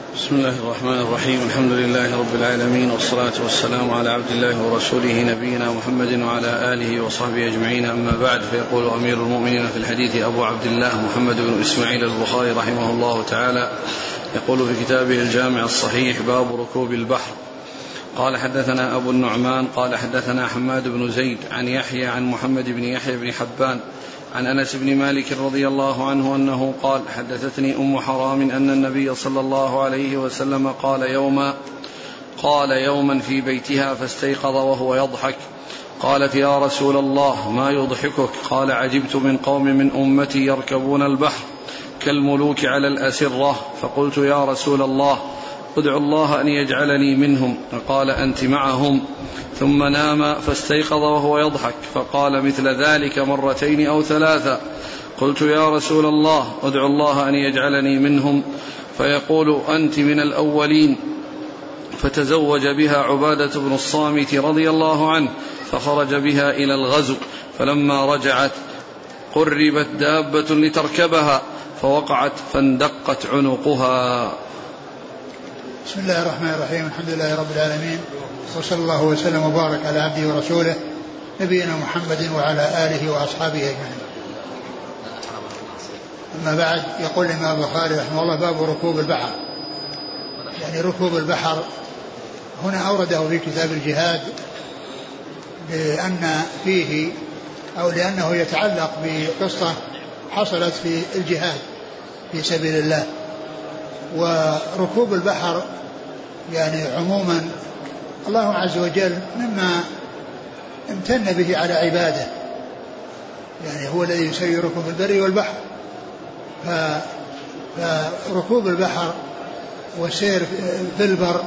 بسم الله الرحمن الرحيم. الحمد لله رب العالمين والصلاة والسلام على عبد الله ورسوله نبينا محمد وعلى آله وصحبه أجمعين. أما بعد فيقول أمير المؤمنين في الحديث أبو عبد الله محمد بن إسماعيل البخاري رحمه الله تعالى يقول في كتابه الجامع الصحيح باب ركوب البحر. قال حدثنا أبو النعمان قال حدثنا حماد بن زيد عن يحيى عن محمد بن يحيى بن حبان عن أنس بن مالك رضي الله عنه أنه قال حدثتني أم حرام أن النبي صلى الله عليه وسلم قال يوما قال يوما في بيتها فاستيقظ وهو يضحك. قالت يا رسول الله ما يضحكك؟ قال عجبت من قوم من أمتي يركبون البحر كالملوك على الأسرة. فقلت يا رسول الله ادعو الله أن يجعلني منهم. فقال أنت معهم. ثم نام فاستيقظ وهو يضحك. فقال مثل ذلك مرتين أو ثلاثا قلت يا رسول الله ادعو الله أن يجعلني منهم. فيقول أنت من الأولين. فتزوج بها عبادة بن الصامت رضي الله عنه فخرج بها إلى الغزو. فلما رجعت قربت دابة لتركبها فوقعت فاندقت عنقها. بسم الله الرحمن الرحيم الحمد لله رب العالمين وصلى الله وسلم وبارك على عبده ورسوله نبينا محمد وعلى آله وأصحابه أجمعين. أما بعد يقول الإمام البخاري رحمه الله باب ركوب البحر. يعني ركوب البحر هنا أورده في كتاب الجهاد لأن فيه أو لأنه يتعلق بقصة حصلت في الجهاد في سبيل الله. وركوب البحر يعني عموما الله عز وجل مما امتن به على عباده. يعني هو الذي يسيركم في البر والبحر. ف فركوب البحر والسير في البر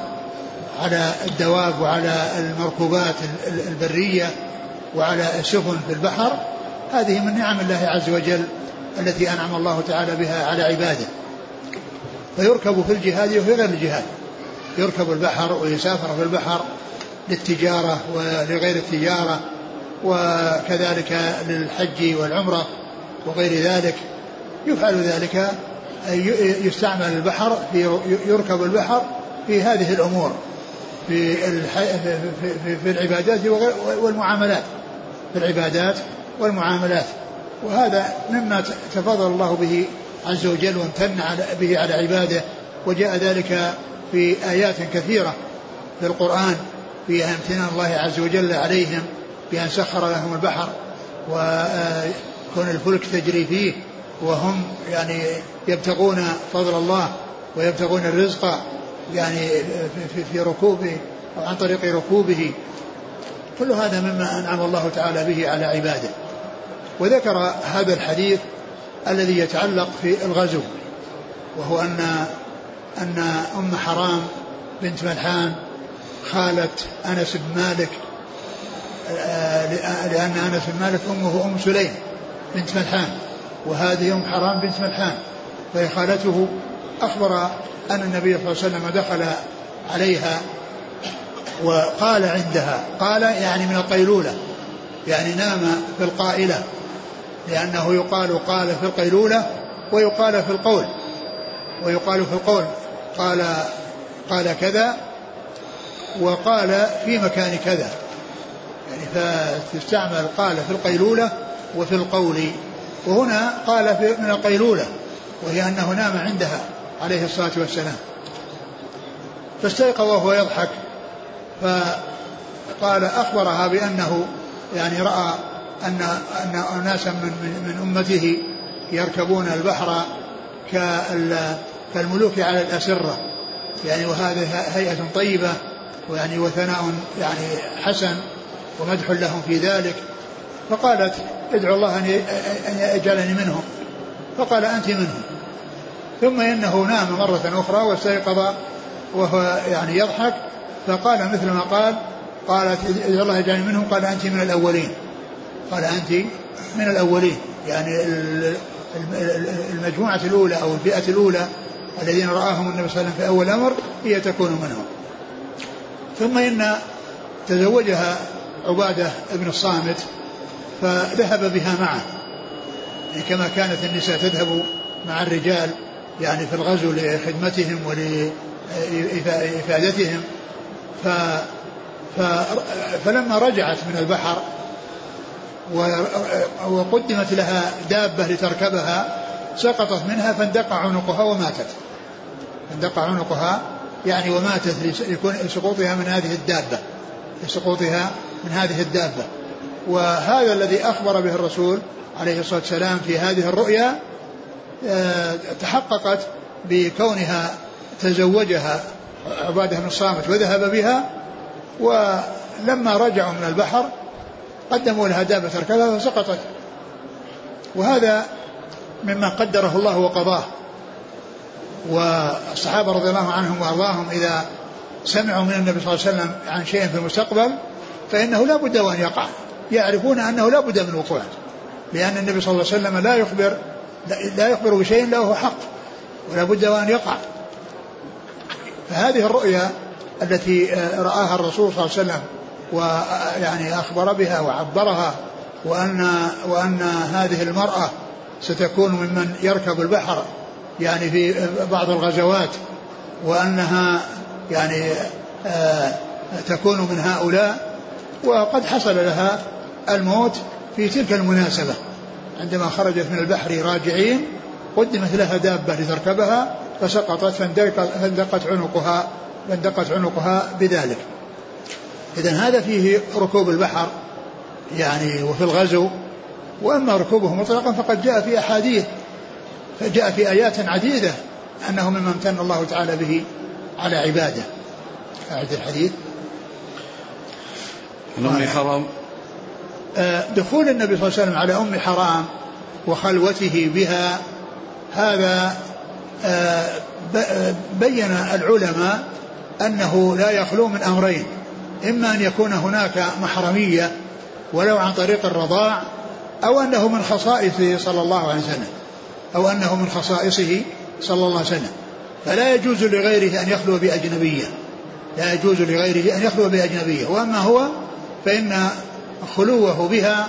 على الدواب وعلى المركوبات البرية وعلى السفن في البحر هذه من نعم الله عز وجل التي أنعم الله تعالى بها على عباده. فيركب في الجهاد وفي غير الجهاد. يركب البحر ويسافر في البحر للتجارة ولغير التجارة وكذلك للحج والعمرة وغير ذلك. يفعل ذلك يستعمل البحر في يركب البحر في هذه الأمور في في العبادات والمعاملات في العبادات والمعاملات. وهذا مما تفضل الله به عز وجل وامتن به على عباده وجاء ذلك في آيات كثيرة في القرآن فيها امتنان الله عز وجل عليهم بأن سخر لهم البحر وكون الفلك تجري فيه وهم يعني يبتغون فضل الله ويبتغون الرزق يعني في, في ركوبه أو عن طريق ركوبه. كل هذا مما أنعم الله تعالى به على عباده. وذكر هذا الحديث الذي يتعلق في الغزو وهو أن أن أم حرام بنت ملحان خالة أنس بن مالك لأن أنس بن مالك أمه أم سليم بنت ملحان وهذه أم حرام بنت ملحان فهي خالته. أخبر أن النبي صلى الله عليه وسلم دخل عليها وقال عندها قال يعني من القيلولة يعني نام في القائلة لأنه يقال قال في القيلولة ويقال في القول ويقال في القول. قال قال كذا وقال في مكان كذا. يعني فتستعمل قال في القيلولة وفي القول. وهنا قال في من القيلولة وهي أنه نام عندها عليه الصلاة والسلام. فاستيقظ وهو يضحك فقال أخبرها بأنه يعني رأى أن أن أناسا من من أمته يركبون البحر كالملوك على الأسرة. يعني وهذه هيئة طيبة ويعني وثناء يعني حسن ومدح لهم في ذلك. فقالت ادعو الله أن يجعلني منهم. فقال أنت منهم. ثم إنه نام مرة أخرى واستيقظ وهو يعني يضحك. فقال مثل ما قال قالت ادعو الله يجعلني منهم. قال أنت من الأولين. قال أنت من الأولين. يعني المجموعة الأولى أو الفئة الأولى الذين رآهم النبي صلى الله عليه وسلم في أول الأمر هي تكون منهم. ثم إن تزوجها عبادة بن الصامت فذهب بها معه. يعني كما كانت النساء تذهب مع الرجال يعني في الغزو لخدمتهم ولإفادتهم ف فلما رجعت من البحر وقدمت لها دابة لتركبها سقطت منها فاندق عنقها وماتت. اندق عنقها يعني وماتت لسقوطها من هذه الدابة. لسقوطها من هذه الدابة. وهذا الذي أخبر به الرسول عليه الصلاة والسلام في هذه الرؤيا آه، تحققت بكونها تزوجها عبادة بن الصامت وذهب بها ولما رجعوا من البحر قدموا لها دابة تركبها فسقطت. وهذا مما قدره الله وقضاه. والصحابة رضي الله عنهم وأرضاهم إذا سمعوا من النبي صلى الله عليه وسلم عن شيء في المستقبل فإنه لا بد وأن يقع. يعرفون أنه لا بد من وقوعه لأن النبي صلى الله عليه وسلم لا يخبر لا يخبر بشيء له حق ولا بد وأن يقع. فهذه الرؤيا التي رآها الرسول صلى الله عليه وسلم ويعني أخبر بها وعبرها وأن وأن هذه المرأة ستكون ممن يركب البحر يعني في بعض الغزوات وأنها يعني آه تكون من هؤلاء وقد حصل لها الموت في تلك المناسبة. عندما خرجت من البحر راجعين قدمت لها دابة لتركبها فسقطت فاندقت عنقها فاندقت عنقها بذلك. إذا هذا فيه ركوب البحر يعني وفي الغزو وأما ركوبه مطلقا فقد جاء في أحاديث فجاء في آيات عديدة أنه مما امتن الله تعالى به على عباده. أعد الحديث. من أم حرام؟ آه، دخول النبي صلى الله عليه وسلم على أم حرام وخلوته بها هذا آه، بين العلماء أنه لا يخلو من أمرين إما أن يكون هناك محرمية ولو عن طريق الرضاع أو أنه من خصائصه صلى الله عليه وسلم. أو أنه من خصائصه صلى الله عليه وسلم. فلا يجوز لغيره أن يخلو بأجنبية. لا يجوز لغيره أن يخلو بأجنبية. وأما هو فإن خلوه بها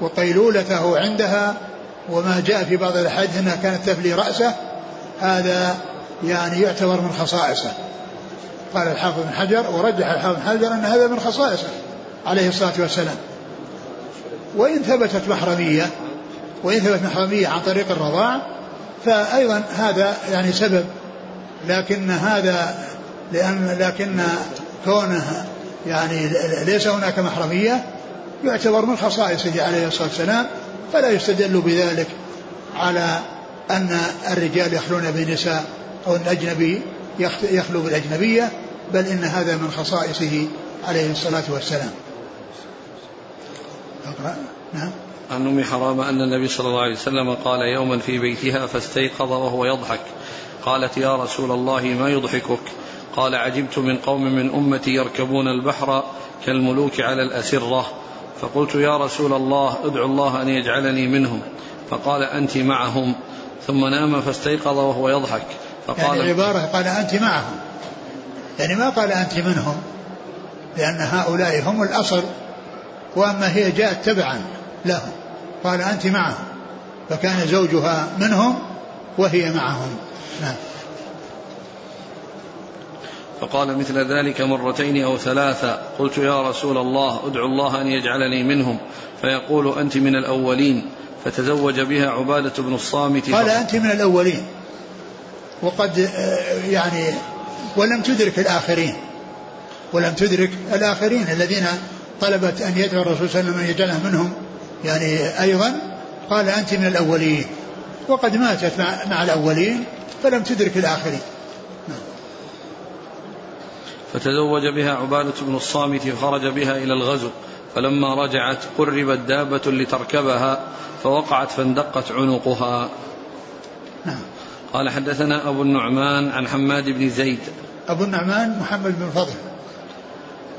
وقيلولته عندها وما جاء في بعض الأحاديث أنها كانت تفلي رأسه هذا يعني يعتبر من خصائصه. قال الحافظ بن حجر ورجح الحافظ بن حجر أن هذا من خصائصه عليه الصلاة والسلام. وإن ثبتت محرمية وإن ثبتت محرمية عن طريق الرضاع فأيضا هذا يعني سبب. لكن هذا لأن لكن كونه يعني ليس هناك محرمية يعتبر من خصائصه عليه الصلاة والسلام فلا يستدل بذلك على أن الرجال يخلون بالنساء أو الأجنبي يخلو بالأجنبية بل إن هذا من خصائصه عليه الصلاة والسلام. أقرأ. نعم. عن أم حرام أن النبي صلى الله عليه وسلم قال يوما في بيتها فاستيقظ وهو يضحك. قالت يا رسول الله ما يضحكك؟ قال عجبت من قوم من أمتي يركبون البحر كالملوك على الأسرة. فقلت يا رسول الله ادعو الله أن يجعلني منهم. فقال أنت معهم. ثم نام فاستيقظ وهو يضحك. فقال يعني العباره قال أنت معهم. يعني ما قال أنت منهم. لأن هؤلاء هم الأصل. وأما هي جاءت تبعا لهم قال أنت معهم فكان زوجها منهم وهي معهم. نعم. فقال مثل ذلك مرتين أو ثلاثة قلت يا رسول الله أدعو الله أن يجعلني منهم فيقول أنت من الأولين فتزوج بها عبادة بن الصامت قال أنت من الأولين. وقد يعني ولم تدرك الآخرين ولم تدرك الآخرين الذين طلبت أن يدعو الرسول صلى الله عليه وسلم أن يجعله منهم. يعني أيضا قال أنت من الأولين. وقد ماتت مع الأولين فلم تدرك الآخرين. فتزوج بها عبادة بن الصامت فخرج بها إلى الغزو. فلما رجعت قربت دابة لتركبها فوقعت فاندقت عنقها. نعم. قال حدثنا أبو النعمان عن حماد بن زيد. أبو النعمان محمد بن فضل.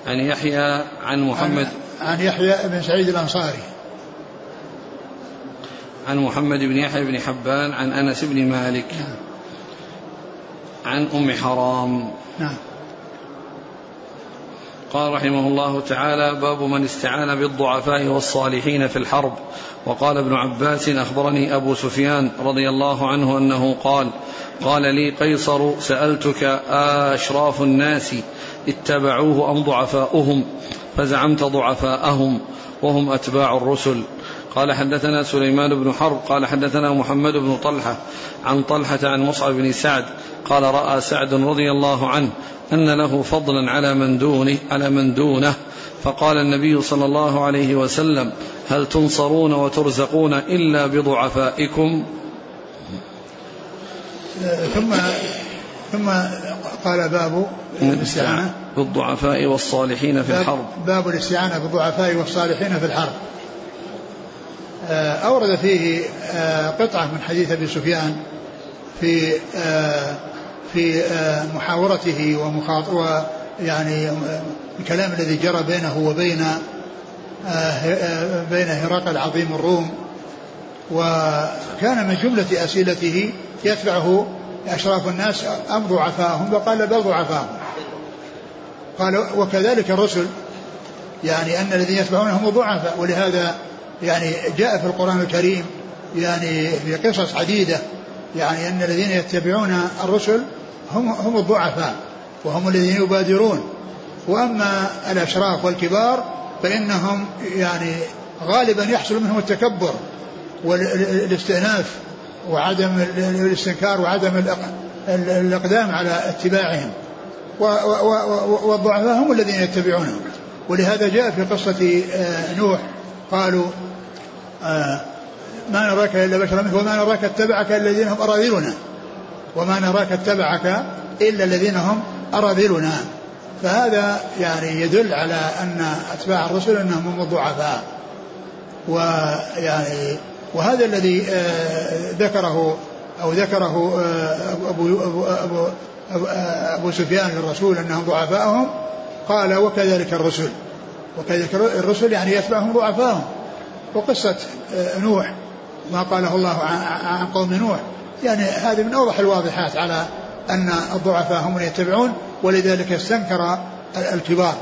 عن يحيى عن محمد. عن, عن يحيى بن سعيد الأنصاري. عن محمد بن يحيى بن حبان عن أنس بن مالك. نعم. عن أم حرام. نعم. قال رحمه الله تعالى باب من استعان بالضعفاء والصالحين في الحرب. وقال ابن عباس أخبرني أبو سفيان رضي الله عنه أنه قال قال لي قيصر سألتك آشراف الناس اتبعوه أم ضعفاؤهم فزعمت ضعفاءهم وهم أتباع الرسل. قال حدثنا سليمان بن حرب قال حدثنا محمد بن طلحة عن طلحة عن مصعب بن سعد قال رأى سعد رضي الله عنه أن له فضلا على من دونه على من دونه. فقال النبي صلى الله عليه وسلم هل تنصرون وترزقون إلا بضعفائكم؟ ثم ثم قال باب الاستعانة. بالضعفاء والصالحين في الحرب. باب الاستعانة بالضعفاء والصالحين في الحرب. آه، أورد فيه آه، قطعة من حديث أبي سفيان في آه، في محاورته ومخاط يعني الكلام الذي جرى بينه وبين بين هرقل عظيم الروم. وكان من جملة أسئلته يتبعه أشراف الناس أم ضعفاءهم؟ فقال بل ضعفاهم قال وكذلك الرسل يعني أن الذين يتبعونهم ضعفاء ولهذا يعني جاء في القرآن الكريم يعني في قصص عديدة يعني أن الذين يتبعون الرسل هم هم الضعفاء وهم الذين يبادرون. وأما الأشراف والكبار فإنهم يعني غالبا يحصل منهم التكبر والاستئناف وعدم الاستنكار وعدم الإقدام على اتباعهم. والضعفاء هم الذين يتبعونهم. ولهذا جاء في قصة آه، نوح قالوا آه ما نراك إلا بشرا منه وما نراك اتبعك الذين هم أراذلنا. وما نراك اتبعك إلا الذين هم أراذلنا. فهذا يعني يدل على أن أتباع الرسل أنهم هم الضعفاء. ويعني وهذا الذي آه ذكره أو ذكره أبو, أبو, أبو, أبو, سفيان للرسول أنهم ضعفاءهم قال وكذلك الرسل. وكذلك الرسل يعني يتبعهم ضعفاهم وقصة آه، نوح ما قاله الله عن قوم نوح. يعني هذه من أوضح الواضحات على أن الضعفاء هم من يتبعون ولذلك استنكر الكبار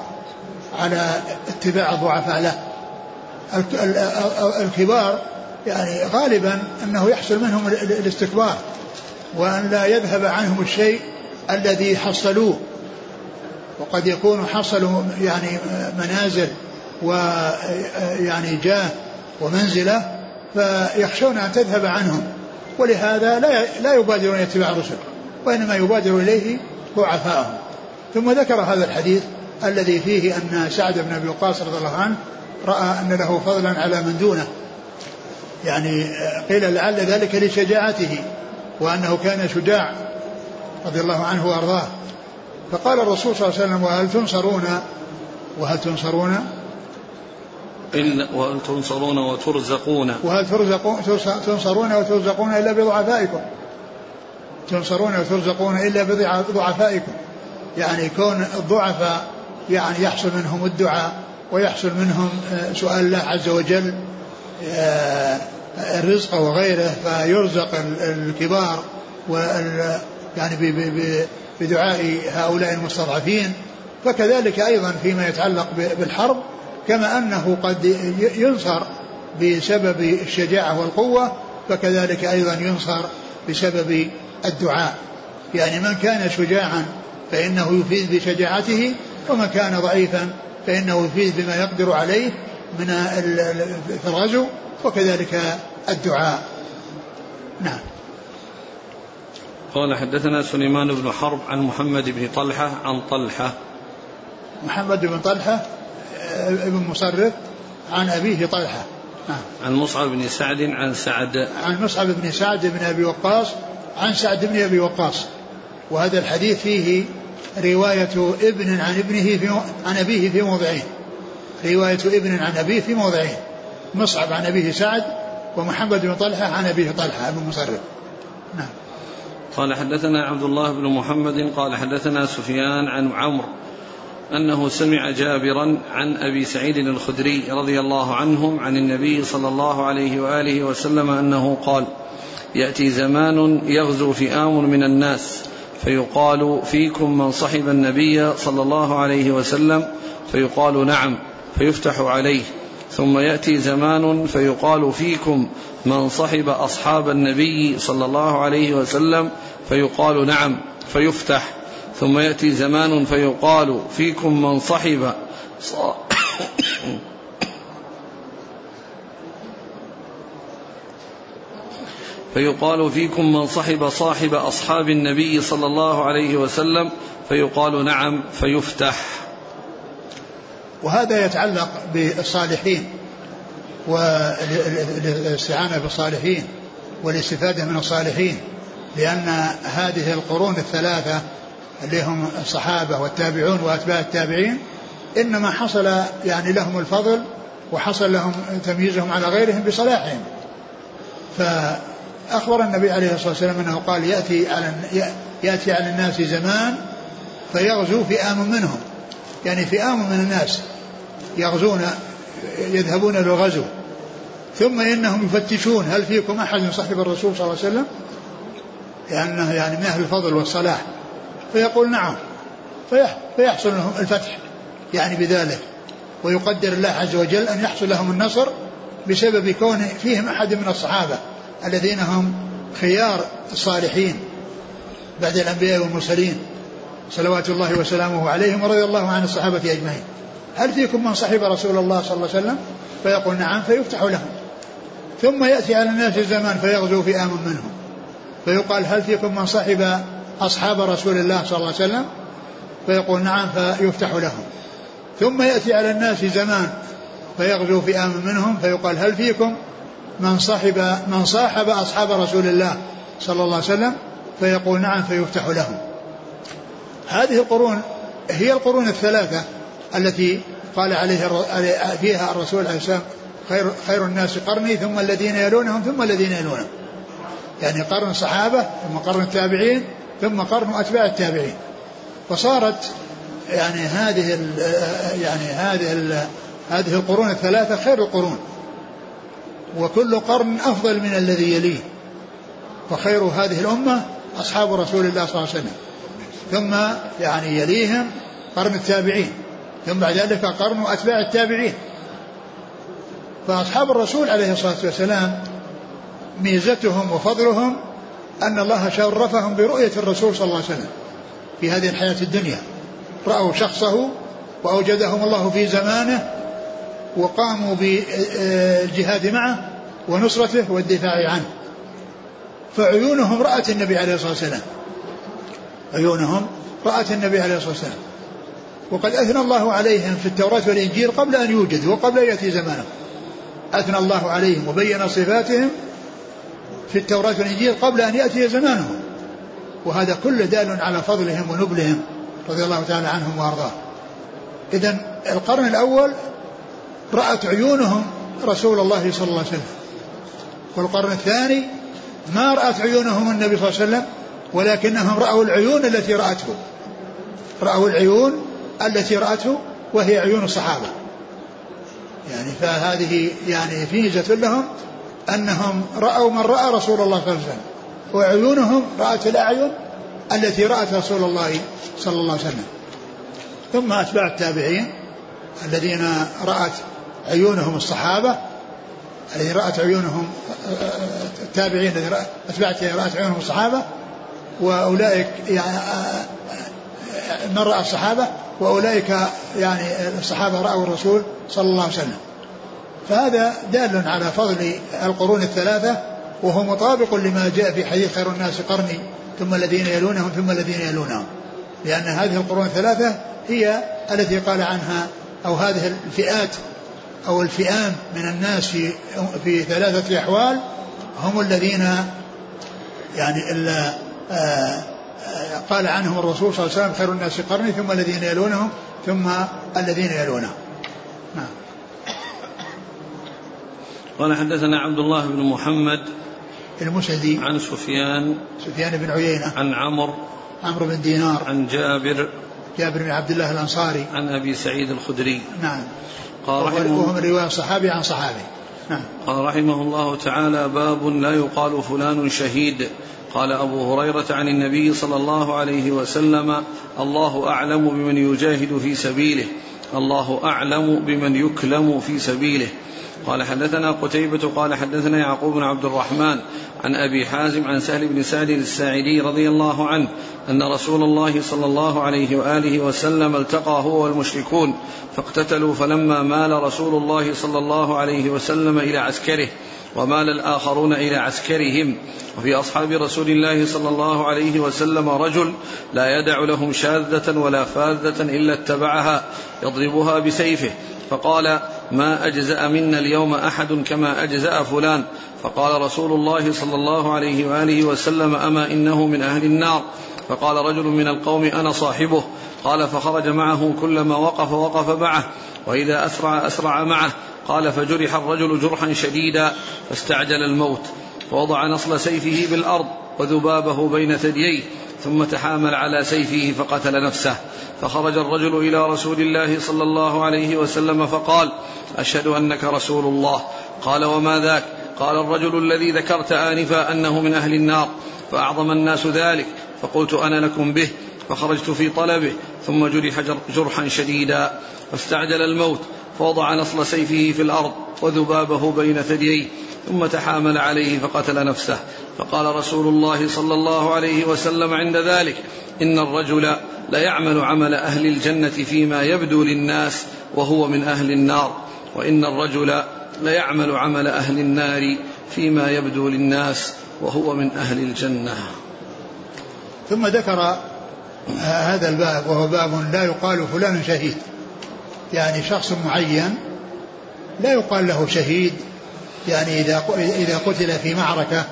على اتباع الضعفاء له. الكبار يعني غالبا أنه يحصل منهم الاستكبار وأن لا يذهب عنهم الشيء الذي حصلوه. وقد يكون حصلوا يعني منازل ويعني جاه ومنزلة فيخشون أن تذهب عنهم. ولهذا لا لا يبادرون اتباع الرسل وإنما يبادر إليه ضعفاءهم. ثم ذكر هذا الحديث الذي فيه أن سعد بن أبي وقاص رضي الله عنه رأى أن له فضلا على من دونه. يعني قيل لعل ذلك لشجاعته وأنه كان شجاع رضي الله عنه وأرضاه. فقال الرسول صلى الله عليه وسلم وهل تنصرون؟ وهل تنصرون؟ إلا وهل تنصرون وترزقون. وهل ترزقون تنصرون وترزقون إلا بضعفائكم. تنصرون وترزقون إلا بضعفائكم. يعني كون الضعفاء يعني يحصل منهم الدعاء ويحصل منهم آه، سؤال الله عز وجل آه، الرزق وغيره فيرزق الكبار وال يعني بدعاء هؤلاء المستضعفين فكذلك أيضا فيما يتعلق بالحرب كما أنه قد ينصر بسبب الشجاعة والقوة فكذلك أيضا ينصر بسبب الدعاء. يعني من كان شجاعا فإنه يفيد بشجاعته ومن كان ضعيفا فإنه يفيد بما يقدر عليه من في الغزو وكذلك الدعاء. نعم. قال حدثنا سليمان بن حرب عن محمد بن طلحة عن طلحة. محمد بن طلحة آه، ابن مصرف عن أبيه طلحة. نعم. عن مصعب بن سعد عن سعد. عن مصعب بن سعد بن أبي وقاص عن سعد بن أبي وقاص. وهذا الحديث فيه رواية ابن عن ابنه في عن أبيه في موضعين. رواية ابن عن أبيه في موضعين. مصعب عن أبيه سعد ومحمد بن طلحة عن أبيه طلحة بن مصرف. قال حدثنا عبد الله بن محمد قال حدثنا سفيان عن عمرو أنه سمع جابرا عن أبي سعيد الخدري رضي الله عنهم عن النبي صلى الله عليه وآله وسلم أنه قال يأتي زمان يغزو فئام من الناس فيقال فيكم من صحب النبي صلى الله عليه وسلم فيقال نعم فيفتح عليه. ثم يأتي زمان فيقال فيكم من صحب أصحاب النبي صلى الله عليه وسلم فيقال نعم فيفتح. ثم يأتي زمان فيقال فيكم من صحب فيقال فيكم من صحب صاحب أصحاب النبي صلى الله عليه وسلم فيقال نعم فيفتح. وهذا يتعلق بالصالحين والاستعانة بالصالحين والاستفادة من الصالحين لأن هذه القرون الثلاثة اللي هم الصحابة والتابعون وأتباع التابعين إنما حصل يعني لهم الفضل وحصل لهم تمييزهم على غيرهم بصلاحهم. فأخبر النبي عليه الصلاة والسلام أنه قال يأتي على يأتي على الناس زمان فيغزو فئام منهم. يعني فئام من الناس. يغزون يذهبون للغزو ثم إنهم يفتشون. هل فيكم أحد صاحب الرسول صلى الله عليه وسلم؟ لأنه يعني من أهل الفضل والصلاح. فيقول نعم. فيحصل لهم الفتح يعني بذلك. ويقدر الله عز وجل أن يحصل لهم النصر بسبب كون فيهم أحد من الصحابة الذين هم خيار الصالحين بعد الأنبياء والمرسلين. صلوات الله وسلامه عليهم ورضي الله عن الصحابة أجمعين. هل فيكم من صحب رسول الله صلى الله عليه وسلم؟ فيقول نعم فيفتح لهم. ثم يأتي على الناس الزمان فيغزو فئام منهم. فيقال هل فيكم من صحب أصحاب رسول الله صلى الله عليه وسلم؟ فيقول نعم فيفتح لهم. ثم يأتي على الناس زمان فيغزو فئام منهم. فيقال هل فيكم من صحب من صاحب أصحاب رسول الله صلى الله عليه وسلم؟ فيقول نعم فيفتح لهم. هذه القرون هي القرون الثلاثة التي قال عليه فيها الرسول عليه السلام خير خير الناس قرني ثم الذين يلونهم ثم الذين يلونهم. يعني قرن الصحابة ثم قرن التابعين ثم قرن أتباع التابعين. فصارت يعني هذه يعني هذه هذه القرون الثلاثة خير القرون. وكل قرن أفضل من الذي يليه. وخير هذه الأمة أصحاب رسول الله صلى الله عليه وسلم. ثم يعني يليهم قرن التابعين. ثم بعد ذلك قرن أتباع التابعين. فأصحاب الرسول عليه الصلاة والسلام ميزتهم وفضلهم أن الله شرفهم برؤية الرسول صلى الله عليه وسلم في هذه الحياة الدنيا. رأوا شخصه وأوجدهم الله في زمانه وقاموا بالجهاد معه ونصرته والدفاع عنه. فعيونهم رأت النبي عليه الصلاة والسلام. عيونهم رأت النبي عليه الصلاة والسلام. وقد أثنى الله عليهم في التوراة والإنجيل قبل أن يوجدوا وقبل أن يأتي زمانهم أثنى الله عليهم وبين صفاتهم في التوراة والإنجيل قبل أن يأتي زمانهم وهذا كله دال على فضلهم ونبلهم رضي الله تعالى عنهم وأرضاهم. إذا القرن الأول رأت عيونهم رسول الله صلى الله عليه وسلم. والقرن الثاني ما رأت عيونهم النبي صلى الله عليه وسلم ولكنهم رأوا العيون التي رأته. رأوا العيون التي رأته وهي عيون الصحابة. يعني فهذه يعني ميزة لهم أنهم رأوا من رأى رسول الله صلى الله عليه وسلم وعيونهم رأت الأعين التي رأت رسول الله صلى الله عليه وسلم. ثم أتباع التابعين الذين رأت عيونهم الصحابة الذين رأت عيونهم التابعين الذين أتباع رأت عيونهم الصحابة وأولئك يعني من رأى الصحابة وأولئك يعني الصحابة رأوا الرسول صلى الله عليه وسلم. فهذا دال على فضل القرون الثلاثة وهو مطابق لما جاء في حديث خير الناس قرني ثم الذين يلونهم ثم الذين يلونهم. لأن هذه القرون الثلاثة هي التي قال عنها أو هذه الفئات أو الفئام من الناس في, في ثلاثة أحوال هم الذين يعني آه قال عنهم الرسول صلى الله عليه وسلم خير الناس قرني ثم الذين يلونهم ثم الذين يلونهم نعم. قال حدثنا عبد الله بن محمد المسدي عن سفيان. سفيان بن عيينة. عن عمرو. عمرو بن دينار. عن جابر. جابر بن عبد الله الأنصاري. عن أبي سعيد الخدري. نعم. قال رحمه وهو من رواية صحابي عن صحابي. نعم. قال رحمه الله تعالى باب لا يقال فلان شهيد. قال أبو هريرة عن النبي صلى الله عليه وسلم الله أعلم بمن يجاهد في سبيله الله أعلم بمن يكلم في سبيله. قال حدثنا قتيبة قال حدثنا يعقوب بن عبد الرحمن عن أبي حازم عن سهل بن سعد الساعدي رضي الله عنه أن رسول الله صلى الله عليه وآله وسلم التقى هو والمشركون فاقتتلوا فلما مال رسول الله صلى الله عليه وسلم إلى عسكره ومال الآخرون إلى عسكرهم. وفي أصحاب رسول الله صلى الله عليه وسلم رجل لا يدع لهم شاذة ولا فاذة إلا اتبعها يضربها بسيفه. فقال ما أجزأ منا اليوم أحد كما أجزأ فلان. فقال رسول الله صلى الله عليه وآله وسلم أما إنه من أهل النار. فقال رجل من القوم أنا صاحبه. قال فخرج معه كلما وقف وقف معه وإذا أسرع أسرع معه. قال فجرح الرجل جرحا شديدا فاستعجل الموت ووضع نصل سيفه بالأرض وذبابه بين ثدييه ثم تحامل على سيفه فقتل نفسه. فخرج الرجل إلى رسول الله صلى الله عليه وسلم فقال أشهد أنك رسول الله. قال وما ذاك؟ قال الرجل الذي ذكرت آنفا أنه من أهل النار فأعظم الناس ذلك فقلت أنا لكم به فخرجت في طلبه ثم جرح جرحا شديدا فاستعجل الموت فوضع نصل سيفه في الأرض وذبابه بين ثدييه ثم تحامل عليه فقتل نفسه. فقال رسول الله صلى الله عليه وسلم عند ذلك إن الرجل ليعمل عمل أهل الجنة فيما يبدو للناس وهو من أهل النار وإن الرجل ليعمل عمل أهل النار فيما يبدو للناس وهو من أهل الجنة. ثم ذكر هذا الباب وهو باب لا يقال فلان شهيد. يعني شخص معين لا يقال له شهيد يعني إذا إذا قتل في معركة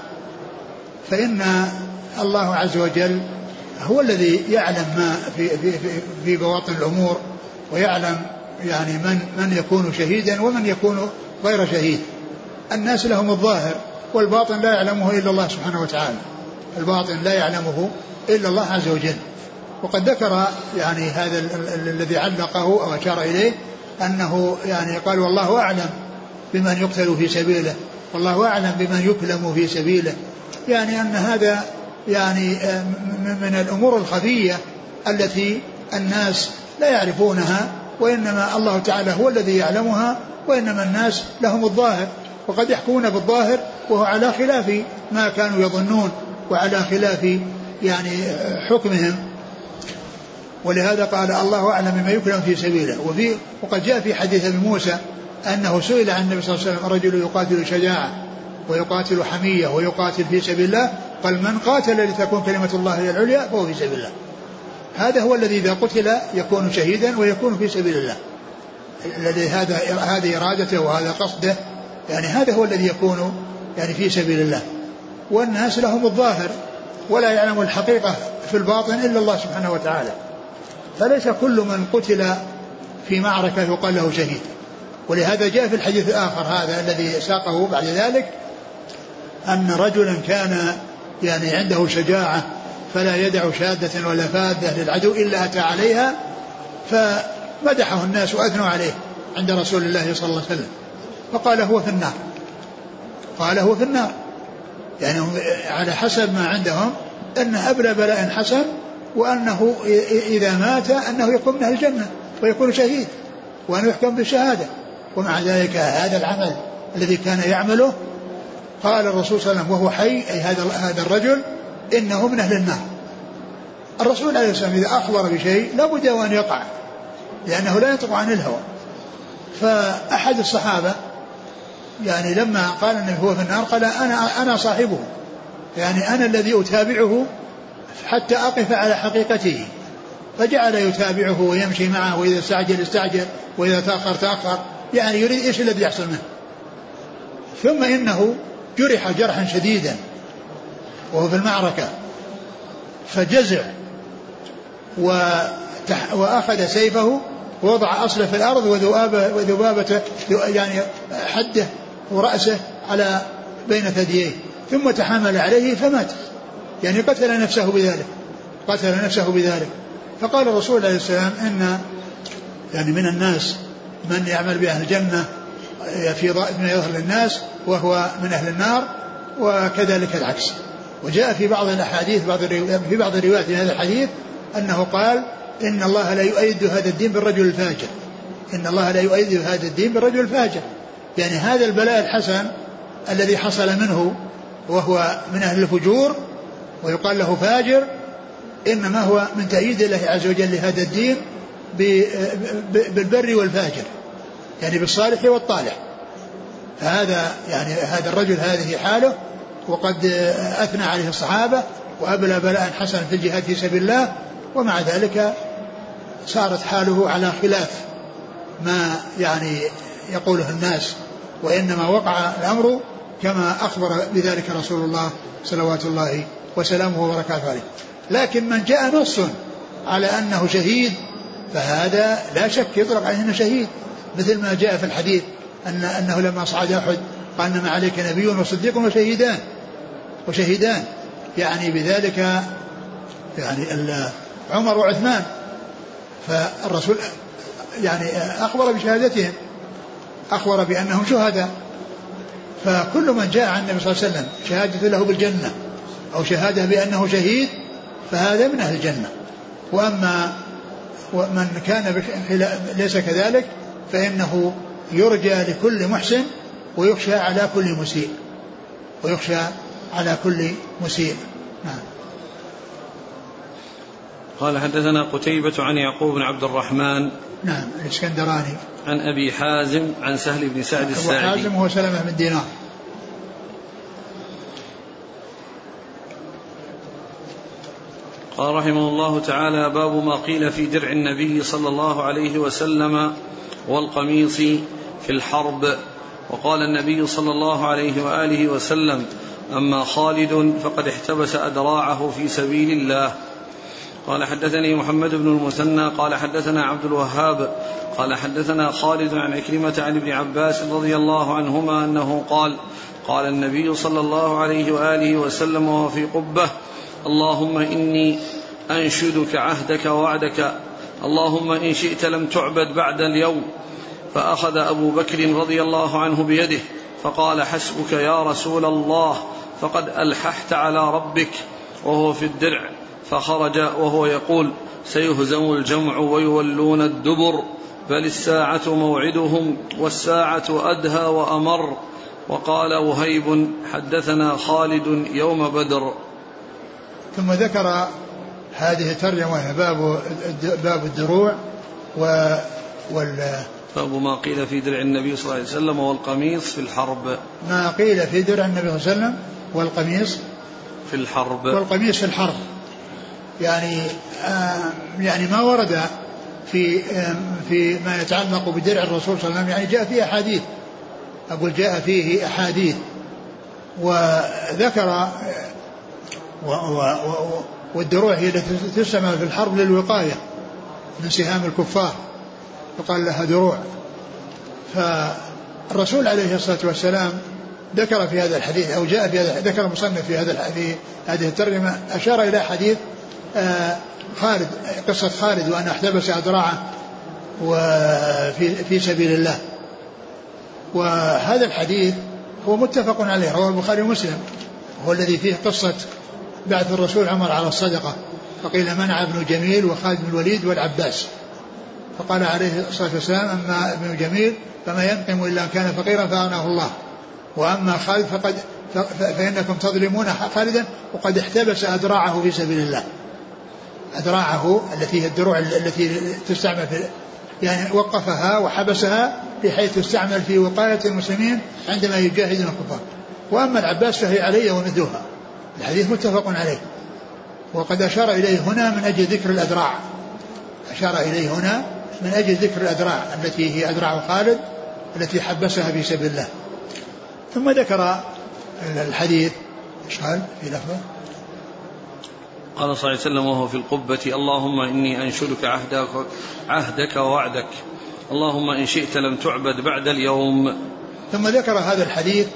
فإن الله عز وجل هو الذي يعلم ما في في في, في بواطن الأمور ويعلم يعني من من يكون شهيدا ومن يكون غير شهيد. الناس لهم الظاهر والباطن لا يعلمه إلا الله سبحانه وتعالى. الباطن لا يعلمه إلا الله عز وجل. وقد ذكر يعني هذا الذي علقه أو أشار إليه أنه يعني قال والله أعلم بمن يقتل في سبيله والله أعلم بمن يكلم في سبيله. يعني أن هذا يعني آه، من الأمور الخفية التي الناس لا يعرفونها وإنما الله تعالى هو الذي يعلمها وإنما الناس لهم الظاهر وقد يحكمون بالظاهر وهو على خلاف ما كانوا يظنون وعلى خلاف يعني حكمهم. ولهذا قال الله أعلم بما يكلم في سبيله. وفي وقد جاء في حديث أبي موسى أنه سئل عن النبي صلى الله عليه وسلم رجل يقاتل شجاعة ويقاتل حمية ويقاتل في سبيل الله؟ قال من قاتل لتكون كلمة الله هي العليا فهو في سبيل الله. هذا هو الذي إذا قتل يكون شهيدا ويكون في سبيل الله. الذي هذا هذه إرادته وهذا قصده. يعني هذا هو الذي يكون يعني في سبيل الله. والناس لهم الظاهر ولا يعلم الحقيقة في الباطن إلا الله سبحانه وتعالى. فليس كل من قتل في معركة يقال له شهيد. ولهذا جاء في الحديث الآخر هذا الذي ساقه بعد ذلك أن رجلا كان يعني عنده شجاعة فلا يدع شادة ولا فادة للعدو إلا أتى عليها فمدحه الناس وأثنوا عليه عند رسول الله صلى الله عليه وسلم. فقال هو في النار. قال هو في النار. يعني على حسب ما عندهم أن أبلى بلاء حسن وأنه إذا مات أنه يكون من الجنة ويكون شهيد وأنه يحكم بالشهادة. ومع ذلك هذا العمل الذي كان يعمله قال الرسول صلى الله عليه وسلم وهو حي أي هذا هذا الرجل إنه من أهل النار. الرسول عليه الصلاة والسلام إذا أخبر بشيء لابد وأن يقع لأنه لا ينطق عن الهوى. فأحد الصحابة يعني لما قال أنه هو في النار قال أنا أنا صاحبه يعني أنا الذي أتابعه حتى أقف على حقيقته. فجعل يتابعه ويمشي معه وإذا استعجل استعجل وإذا تأخر تأخر. يعني يريد إيش الذي يحصل منه. ثم إنه جرح جرحا شديدا وهو في المعركة. فجزع وأخذ سيفه ووضع أصله في الأرض وذبابة وذبابته يعني حده ورأسه على بين ثدييه. ثم تحامل عليه فمات. يعني قتل نفسه بذلك قتل نفسه بذلك. فقال الرسول عليه السلام إن يعني من الناس من يعمل بأهل الجنة في من يظهر للناس وهو من أهل النار وكذلك العكس. وجاء في بعض الأحاديث بعض في بعض الروايات من هذا الحديث أنه قال إن الله لا يؤيد هذا الدين بالرجل الفاجر. إن الله لا يؤيد هذا الدين بالرجل الفاجر. يعني هذا البلاء الحسن الذي حصل منه وهو من أهل الفجور ويقال له فاجر إنما هو من تأييد الله عز وجل لهذا الدين بالبر والفاجر يعني بالصالح والطالح فهذا يعني هذا الرجل هذه حاله وقد أثنى عليه الصحابة وأبلى بلاء حسنا في الجهاد في سبيل الله ومع ذلك صارت حاله على خلاف ما يعني يقوله الناس وإنما وقع الأمر كما أخبر بذلك رسول الله صلوات الله وسلامه وبركاته عليه. لكن من جاء نص على أنه شهيد فهذا لا شك يطلق عليه أنه شهيد. مثل ما جاء في الحديث أن أنه لما صعد أحد قال إنما عليك نبي وصديق وشهيدان. وشهيدان. يعني بذلك يعني عمر وعثمان. فالرسول يعني أخبر بشهادتهم أخبر بأنهم شهداء. فكل من جاء عن النبي صلى الله عليه وسلم شهادة له بالجنة. أو شهادة بأنه شهيد فهذا من أهل الجنة. وأما من كان ليس كذلك فإنه يرجى لكل محسن ويخشى على كل مسيء. ويخشى على كل مسيء. نعم. قال حدثنا قتيبة عن يعقوب بن عبد الرحمن نعم الإسكندراني. عن أبي حازم عن سهل بن سعد الساعدي حازم هو سلمة بن دينار. قال رحمه الله تعالى باب ما قيل في درع النبي صلى الله عليه وسلم والقميص في الحرب. وقال النبي صلى الله عليه وآله وسلم أما خالد فقد احتبس أدراعه في سبيل الله. قال حدثني محمد بن المثنى قال حدثنا عبد الوهاب قال حدثنا خالد عن عكرمة عن ابن عباس رضي الله عنهما أنه قال قال النبي صلى الله عليه وآله وسلم وهو في قبة اللهم إني أنشدك عهدك ووعدك. اللهم إن شئت لم تعبد بعد اليوم. فأخذ أبو بكر رضي الله عنه بيده فقال حسبك يا رسول الله فقد ألححت على ربك وهو في الدرع. فخرج وهو يقول سيهزم الجمع ويولون الدبر بل الساعة موعدهم والساعة أدهى وأمر. وقال وهيب حدثنا خالد يوم بدر. ثم ذكر هذه الترجمة باب باب الدروع و وال باب ما قيل في درع النبي صلى الله عليه وسلم والقميص في الحرب. ما قيل في درع النبي صلى الله عليه وسلم والقميص في الحرب. والقميص في الحرب. يعني آه يعني ما ورد في آه في ما يتعلق بدرع الرسول صلى الله عليه وسلم. يعني جاء فيه أحاديث. أقول جاء فيه أحاديث. وذكر و و و والدروع هي التي تستعمل في الحرب للوقاية من سهام الكفار يقال لها دروع. فالرسول عليه الصلاة والسلام ذكر في هذا الحديث أو جاء في هذا ذكر المصنف في هذا في هذه الترجمة أشار إلى حديث آه، خالد قصة خالد وأن احتبس أذراعه وفي في سبيل الله. وهذا الحديث هو متفق عليه رواه البخاري ومسلم. هو الذي فيه قصة بعث الرسول عمر على الصدقة فقيل منع ابن جميل وخالد بن الوليد والعباس. فقال عليه الصلاة والسلام أما ابن جميل فما ينقم إلا أن كان فقيرا فأغناه الله. وأما خالد فقد فإنكم تظلمون خالدا وقد احتبس أذراعه في سبيل الله. أذراعه التي هي الدروع التي تستعمل في يعني وقفها وحبسها بحيث تستعمل في وقاية المسلمين عندما يجاهدون الكفار. وأما العباس فهي علي ومثلها. الحديث متفق عليه. وقد أشار إليه هنا من أجل ذكر الأذراع. أشار إليه هنا من أجل ذكر الأذراع التي هي أذراع خالد التي حبسها في سبيل الله. ثم ذكر الحديث. إيش قال؟ في لفظه؟ قال صلى الله عليه وسلم وهو في القبة اللهم إني أنشدك عهدك, عهدك ووعدك. اللهم إن شئت لم تعبد بعد اليوم. ثم ذكر هذا الحديث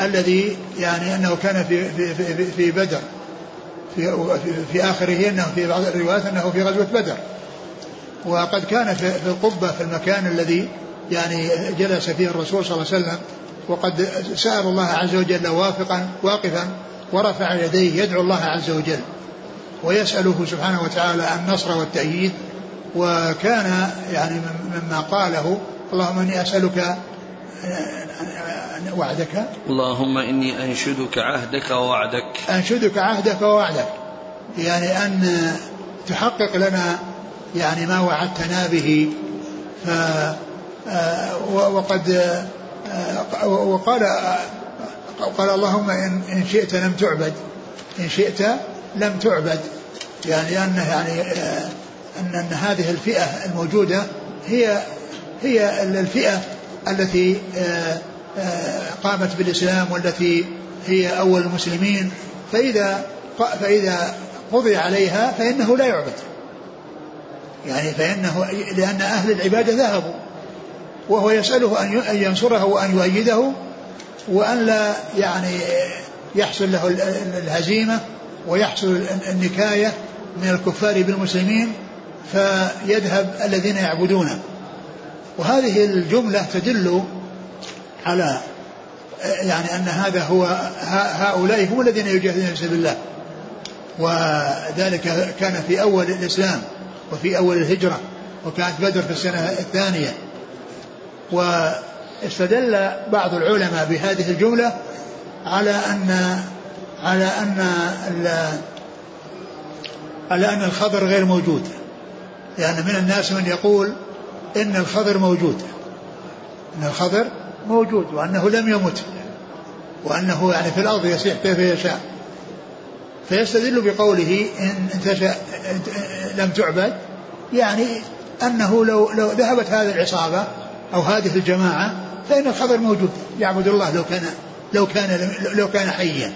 الذي يعني أنه كان في, في, في, في بدر. في, في آخره أنه في بعض الروايات أنه في غزوة بدر. وقد كان في, في القبة في المكان الذي يعني جلس فيه الرسول صلى الله عليه وسلم وقد سأل الله عز وجل وافقا واقفا ورفع يديه يدعو الله عز وجل ويسأله سبحانه وتعالى النصر والتأييد. وكان يعني مما قاله اللهم إني أسألك وعدك؟ اللهم إني أنشدك عهدك ووعدك. أنشدك عهدك ووعدك. يعني أن تحقق لنا يعني ما وعدتنا به. ف وقد وقال قال اللهم إن, إن شئت لم تعبد. إن شئت لم تعبد. يعني أنه يعني أن, أن هذه الفئة الموجودة هي هي الفئة التي قامت بالإسلام والتي هي أول المسلمين فإذا فإذا قضي عليها فإنه لا يعبد. يعني فإنه لأن أهل العبادة ذهبوا وهو يسأله أن ينصره وأن يؤيده وأن لا يعني يحصل له الهزيمة ويحصل النكاية من الكفار بالمسلمين فيذهب الذين يعبدونه. وهذه الجملة تدل على يعني أن هذا هو هؤلاء هم الذين يجاهدون في سبيل الله. وذلك كان في أول الإسلام وفي أول الهجرة وكانت بدر في السنة الثانية. واستدل بعض العلماء بهذه الجملة على أن على أن على أن الخبر غير موجود. لأن يعني من الناس من يقول إن الخضر موجود. إن الخضر موجود وأنه لم يمت. وأنه يعني في الأرض يسيح كيف يشاء. فيستدل بقوله إن انتشأ لم تعبد. يعني أنه لو لو ذهبت هذه العصابة أو هذه الجماعة فإن الخضر موجود. يعبد الله لو كان لو كان لو كان حيا.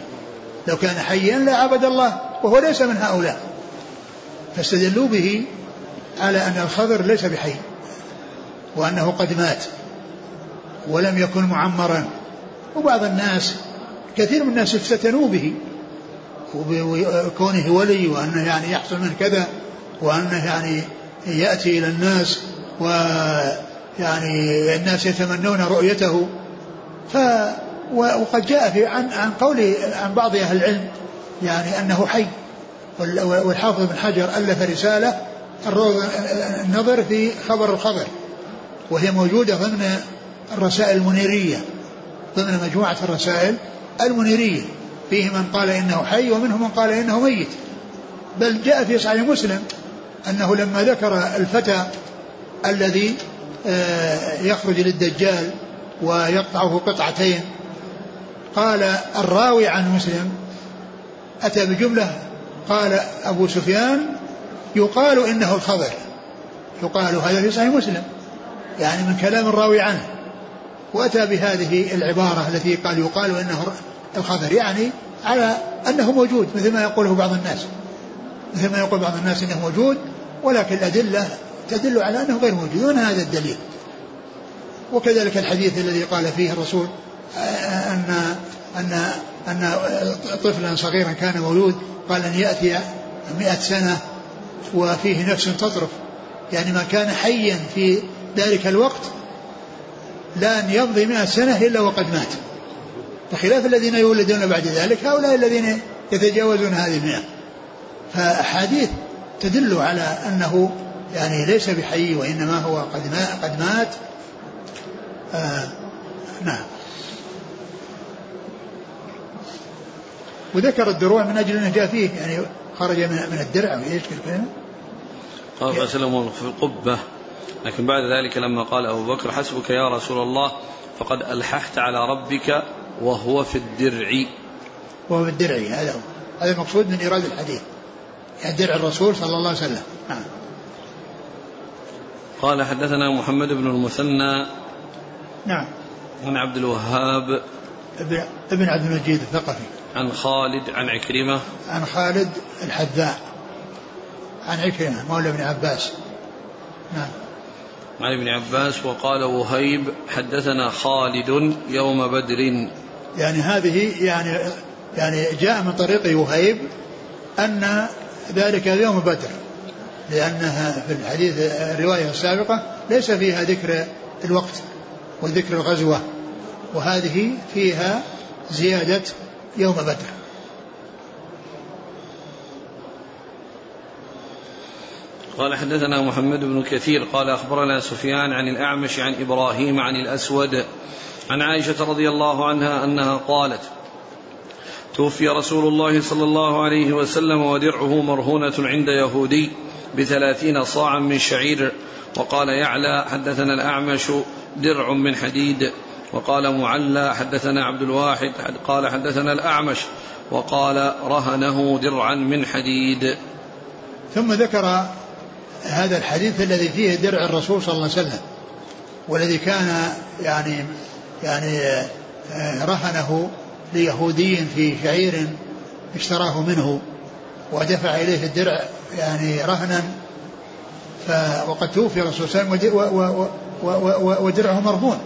لو كان حيا لعبد الله وهو ليس من هؤلاء. فاستدلوا به على أن الخضر ليس بحي. وأنه قد مات ولم يكن معمرا. وبعض الناس كثير من الناس افتتنوا به وكونه ولي وأنه يعني يحصل من كذا وأنه يعني يأتي إلى الناس ويعني الناس يتمنون رؤيته. ف وقد جاء في عن عن قول عن بعض أهل العلم يعني أنه حي. والحافظ بن حجر رسالة الروض النظر في خبر الخبر وهي موجودة ضمن الرسائل المنيرية ضمن مجموعة الرسائل المنيرية. فيه من قال إنه حي ومنهم من قال إنه ميت. بل جاء في صحيح مسلم أنه لما ذكر الفتى الذي آه، يخرج للدجال ويقطعه قطعتين قال الراوي عن مسلم أتى بجملة قال أبو سفيان يقال إنه الخضر. يقال هذا في صحيح مسلم. يعني من كلام الراوي عنه. وأتى بهذه العبارة التي قال يقال إنه الخضر يعني على أنه موجود مثل ما يقوله بعض الناس. مثل ما يقول بعض الناس إنه موجود ولكن الأدلة تدل على أنه غير موجود هذا الدليل. وكذلك الحديث الذي قال فيه الرسول ان ان أن طفلا صغيرا كان مولود قال ان يأتي مئة سنة وفيه نفس تطرف. يعني ما كان حيا في ذلك الوقت لن يمضي مئة سنة إلا وقد مات. بخلاف الذين يولدون بعد ذلك هؤلاء الذين يتجاوزون هذه المئة. فأحاديث تدل على أنه يعني ليس بحي وإنما هو قد مات, قد مات. آه نعم. وذكر الدروع من أجل أنه جاء فيه يعني خرج من الدرع أو إيش كلمة قال فسلم في القبة. لكن بعد ذلك لما قال أبو بكر حسبك يا رسول الله فقد ألححت على ربك وهو في الدرع. وهو في الدرع هذا هو. هذا المقصود من إيراد الحديث. يعني درع الرسول صلى الله عليه وسلم. نعم. قال حدثنا محمد بن المثنى نعم. عن عبد الوهاب ابن عبد المجيد الثقفي. عن خالد عن عكرمة. عن خالد الحذاء. عن عكرمة مولى ابن عباس. نعم. عن ابن عباس وقال وهيب حدثنا خالد يوم بدر. يعني هذه يعني يعني جاء من طريق وهيب أن ذلك يوم بدر لأنها في الحديث الرواية السابقة ليس فيها ذكر الوقت وذكر الغزوة وهذه فيها زيادة يوم بدر. قال حدثنا محمد بن كثير قال أخبرنا سفيان عن الأعمش عن إبراهيم عن الأسود عن عائشة رضي الله عنها أنها قالت توفي رسول الله صلى الله عليه وسلم ودرعه مرهونة عند يهودي بثلاثين صاعا من شعير وقال يعلى حدثنا الأعمش درع من حديد وقال معلى حدثنا عبد الواحد قال حدثنا الأعمش وقال رهنه درعا من حديد. ثم ذكر هذا الحديث الذي فيه درع الرسول صلى الله عليه وسلم والذي كان يعني يعني آه، رهنه ليهودي في شعير اشتراه منه ودفع إليه الدرع يعني رهنا ف وقد توفي الرسول صلى الله عليه وسلم ودرعه مرهون.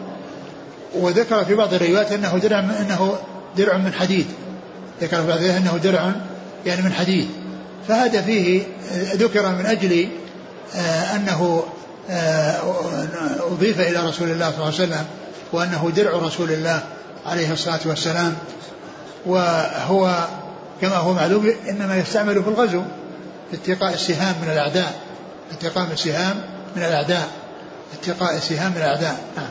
وذكر في بعض الروايات أنه درع أنه درع من حديد. ذكر في بعض أنه درع يعني من حديد. فهذا فيه ذكر من أجل آه، أنه آه، أضيف إلى رسول الله صلى الله عليه وسلم وأنه درع رسول الله عليه الصلاة والسلام وهو كما هو معلوم إنما يستعمل في الغزو في اتقاء السهام من الأعداء اتقاء السهام من الأعداء اتقاء السهام من الأعداء. نعم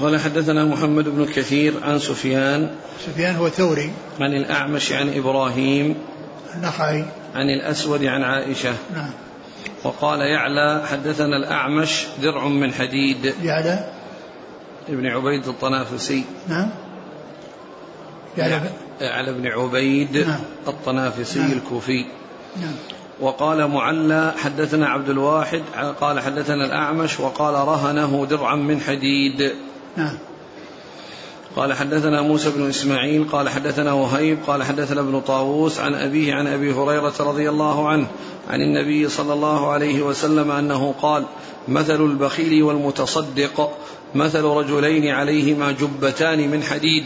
قال حدثنا محمد بن كثير عن سفيان. سفيان هو ثوري عن الأعمش عن إبراهيم. النخعي عن الأسود عن عائشة. نعم. وقال يعلى حدثنا الأعمش درع من حديد. يعلى. ابن عبيد الطنافسي. نعم. يعلى. يعلى بن عبيد نعم. الطنافسي نعم. الكوفي. نعم. وقال معلى حدثنا عبد الواحد قال حدثنا الأعمش وقال رهنه درعا من حديد. نعم. قال حدثنا موسى بن إسماعيل قال حدثنا وهيب قال حدثنا ابن طاووس عن أبيه عن أبي هريرة رضي الله عنه عن النبي صلى الله عليه وسلم أنه قال مثل البخيل والمتصدق مثل رجلين عليهما جبتان من حديد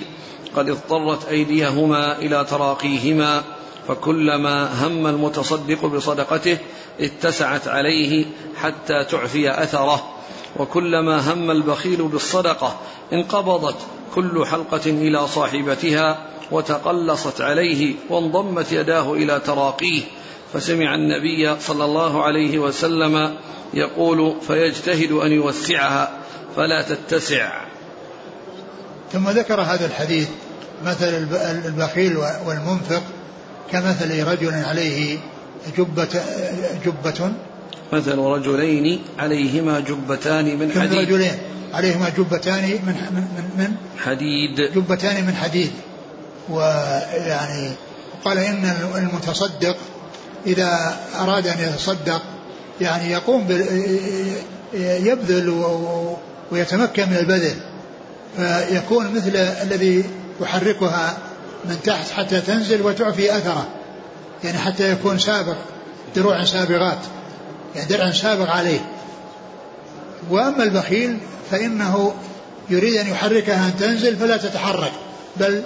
قد اضطرت أيديهما إلى تراقيهما فكلما هم المتصدق بصدقته اتسعت عليه حتى تعفي أثره. وكلما هم البخيل بالصدقة انقبضت كل حلقة إلى صاحبتها وتقلصت عليه وانضمت يداه إلى تراقيه. فسمع النبي صلى الله عليه وسلم يقول فيجتهد أن يوسعها فلا تتسع. ثم ذكر هذا الحديث مثل البخيل والمنفق كمثل رجل عليه جبة جبة مثل رجلين عليهما جبتان من حديد. رجلين. عليهما جبتان من من من حديد. جبتان من حديد. ويعني قال إن المتصدق إذا أراد أن يتصدق يعني يقوم يبذل ويتمكن من البذل. فيكون مثل الذي يحركها من تحت حتى تنزل وتعفي أثره. يعني حتى يكون سابق دروع سابغات يعني درع سابق عليه. وأما البخيل فإنه يريد أن يحركها أن تنزل فلا تتحرك بل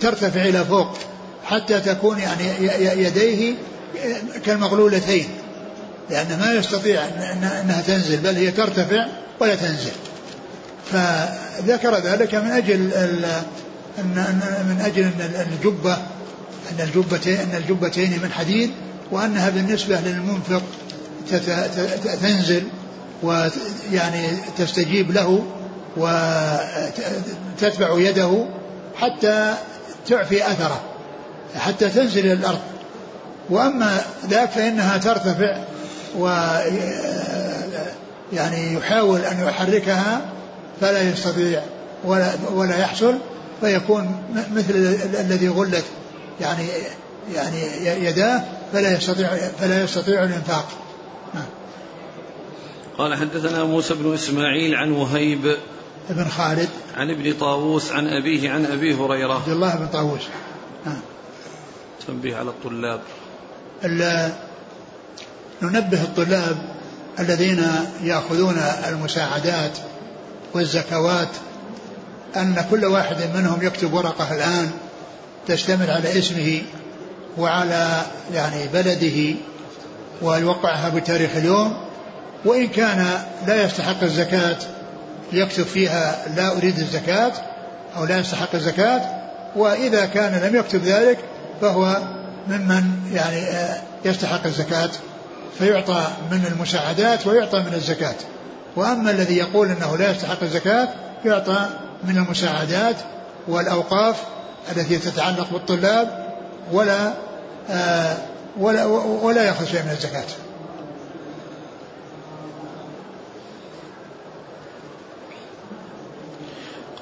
ترتفع إلى فوق حتى تكون يعني يديه كالمغلولتين. لأن ما يستطيع أنها تنزل بل هي ترتفع ولا تنزل. فذكر ذلك من أجل من أجل أن الجبة أن الجبتين أن الجبتين من حديد وأنها بالنسبة للمنفق تنزل ويعني تستجيب له وتتبع يده حتى تعفي أثره حتى تنزل إلى الأرض. وأما ذاك فإنها ترتفع و يعني يحاول أن يحركها فلا يستطيع ولا ولا يحصل فيكون مثل الذي غلت يعني يعني يداه فلا يستطيع فلا يستطيع الإنفاق. قال حدثنا موسى بن إسماعيل عن وهيب بن خالد عن ابن طاووس عن أبيه عن أبي هريرة. عبد الله بن طاووس. نعم. تنبيه على الطلاب. ننبه الطلاب الذين يأخذون المساعدات والزكوات أن كل واحد منهم يكتب ورقة الآن تشتمل على اسمه وعلى يعني بلده ويوقعها بتاريخ اليوم. وإن كان لا يستحق الزكاة يكتب فيها لا أريد الزكاة أو لا يستحق الزكاة وإذا كان لم يكتب ذلك فهو ممن يعني آه، يستحق الزكاة فيعطى من المساعدات ويعطى من الزكاة وأما الذي يقول أنه لا يستحق الزكاة يعطى من المساعدات والأوقاف التي تتعلق بالطلاب ولا آه ولا ولا يأخذ شيء من الزكاة.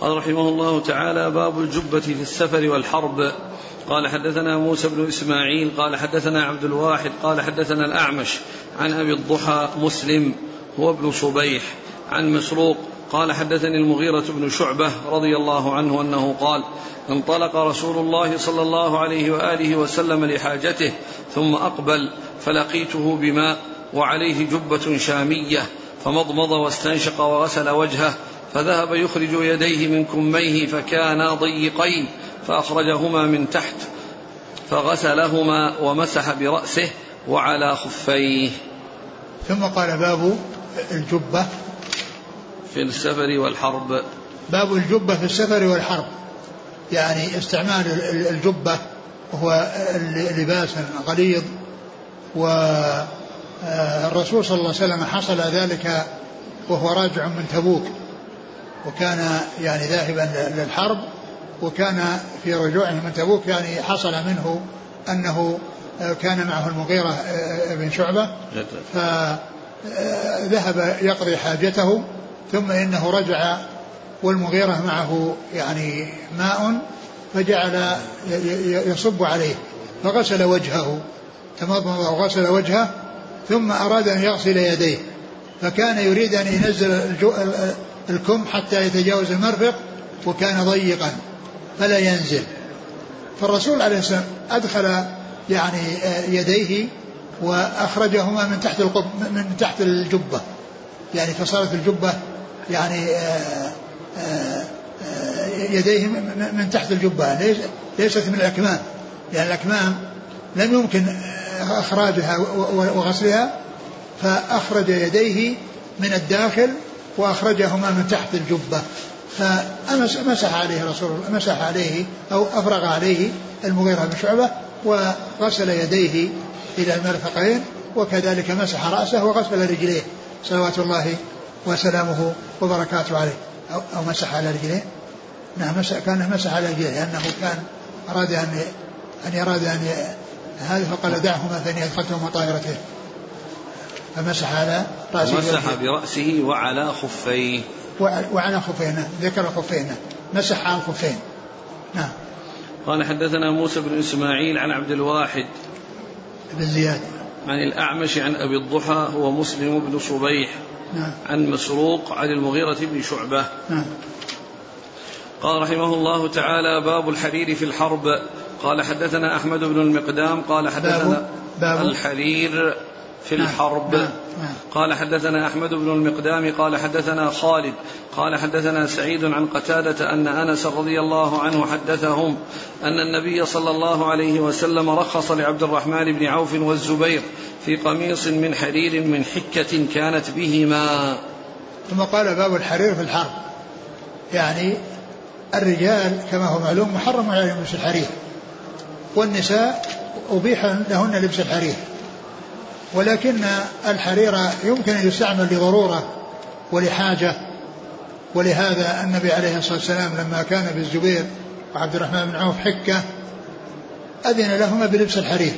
قال رحمه الله تعالى باب الجبة في السفر والحرب. قال حدثنا موسى بن إسماعيل قال حدثنا عبد الواحد قال حدثنا الأعمش عن أبي الضحى مسلم هو ابن صبيح عن مسروق قال حدثني المغيرة بن شعبة رضي الله عنه أنه قال انطلق رسول الله صلى الله عليه وآله وسلم لحاجته ثم أقبل فلقيته بماء وعليه جبة شامية فمضمض واستنشق وغسل وجهه فذهب يخرج يديه من كميه فكانا ضيقين فأخرجهما من تحت فغسلهما ومسح برأسه وعلى خفيه. ثم قال باب الجبة. في السفر والحرب. باب الجبة في السفر والحرب. يعني استعمال الجبة وهو لباس غليظ والرسول صلى الله عليه وسلم حصل ذلك وهو راجع من تبوك. وكان يعني ذاهبا للحرب وكان في رجوعه من تبوك يعني حصل منه أنه كان معه المغيرة بن شعبة. فذهب يقضي حاجته ثم إنه رجع والمغيرة معه يعني ماء فجعل يصب عليه فغسل وجهه تمضمض وغسل وجهه ثم أراد أن يغسل يديه فكان يريد أن ينزل الكم حتى يتجاوز المرفق وكان ضيقا فلا ينزل. فالرسول عليه السلام أدخل يعني يديه وأخرجهما من تحت القب من تحت الجبة. يعني فصارت الجبة يعني آه، آه، آه، يديه من تحت الجبة. ليست من الأكمام. لأن الأكمام لم يمكن إخراجها وغسلها فأخرج يديه من الداخل وأخرجهما من تحت الجبة. فمسح عليه رسول الله مسح عليه أو أفرغ عليه المغيرة بن شعبة وغسل يديه إلى المرفقين وكذلك مسح رأسه وغسل رجليه. صلوات الله وسلامه وبركاته عليه. أو, أو مسح على رجليه. نعم مسح كان مسح على رجليه لأنه كان أراد أن أن أراد أن هذا فقال دعهما فإني أدخلتهما طائرتين فمسح على رأسه مسح برأسه وعلى خفيه. وعلى خفيه نعم. ذكر خفيه نعم. مسح على الخفين نعم. قال حدثنا موسى بن إسماعيل عن عبد الواحد بن زياد. عن الأعمش عن أبي الضحى هو مسلم بن صبيح نعم. عن مسروق عن المغيرة بن شعبة. نعم. قال رحمه الله تعالى باب الحرير في الحرب. قال حدثنا أحمد بن المقدام قال حدثنا باب, باب الحرير في نعم الحرب نعم نعم. قال حدثنا أحمد بن المقدام قال حدثنا خالد قال حدثنا سعيد عن قتادة أن أنس رضي الله عنه حدثهم أن النبي صلى الله عليه وسلم رخص لعبد الرحمن بن عوف والزبير في قميص من حرير من حكة كانت بهما. ثم قال باب الحرير في الحرب. يعني الرجال كما هو معلوم محرم عليهم لبس الحرير والنساء أبيح لهن لبس الحرير. ولكن الحرير يمكن أن يستعمل لضرورة ولحاجة ولهذا النبي عليه الصلاة والسلام لما كان بالزبير وعبد الرحمن بن عوف حكة أذن لهما بلبس الحرير.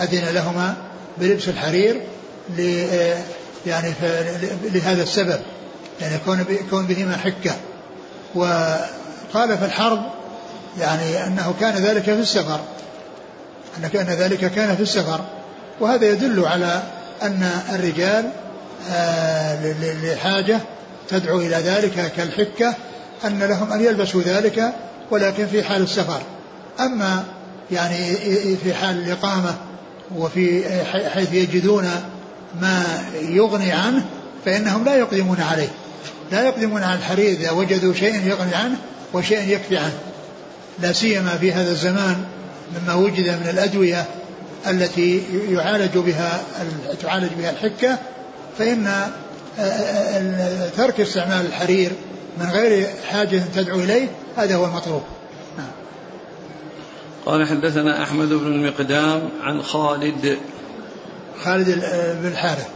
أذن لهما بلبس الحرير يعني لهذا السبب يعني كون كون بهما حكة. وقال في الحرب يعني أنه كان ذلك في السفر أن كان ذلك كان في السفر. وهذا يدل على أن الرجال آه، لحاجة تدعو إلى ذلك كالحكة أن لهم أن يلبسوا ذلك ولكن في حال السفر. أما يعني في حال الإقامة وفي حيث يجدون ما يغني عنه فإنهم لا يقدمون عليه. لا يقدمون على الحرير إذا وجدوا شيئا يغني عنه وشيئا يكفي عنه. لا سيما في هذا الزمان مما وجد من الأدوية التي يعالج بها تعالج بها الحكة فإن آه، آه، ترك استعمال الحرير من غير حاجة تدعو إليه هذا هو المطلوب. نعم. قال حدثنا أحمد بن المقدام عن خالد. خالد بن الحارث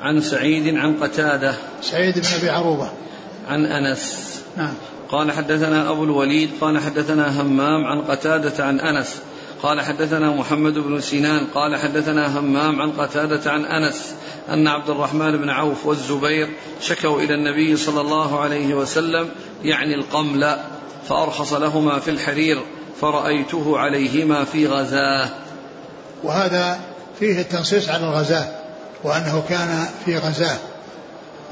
عن سعيد عن قتادة. سعيد بن أبي عروبة. عن أنس. نعم. قال حدثنا أبو الوليد قال حدثنا همام عن قتادة عن أنس. قال حدثنا محمد بن سنان قال حدثنا همام عن قتادة عن أنس أن عبد الرحمن بن عوف والزبير شكوا إلى النبي صلى الله عليه وسلم يعني القمل فأرخص لهما في الحرير فرأيته عليهما في غزاة. وهذا فيه التنصيص على الغزاة وأنه كان في غزاة.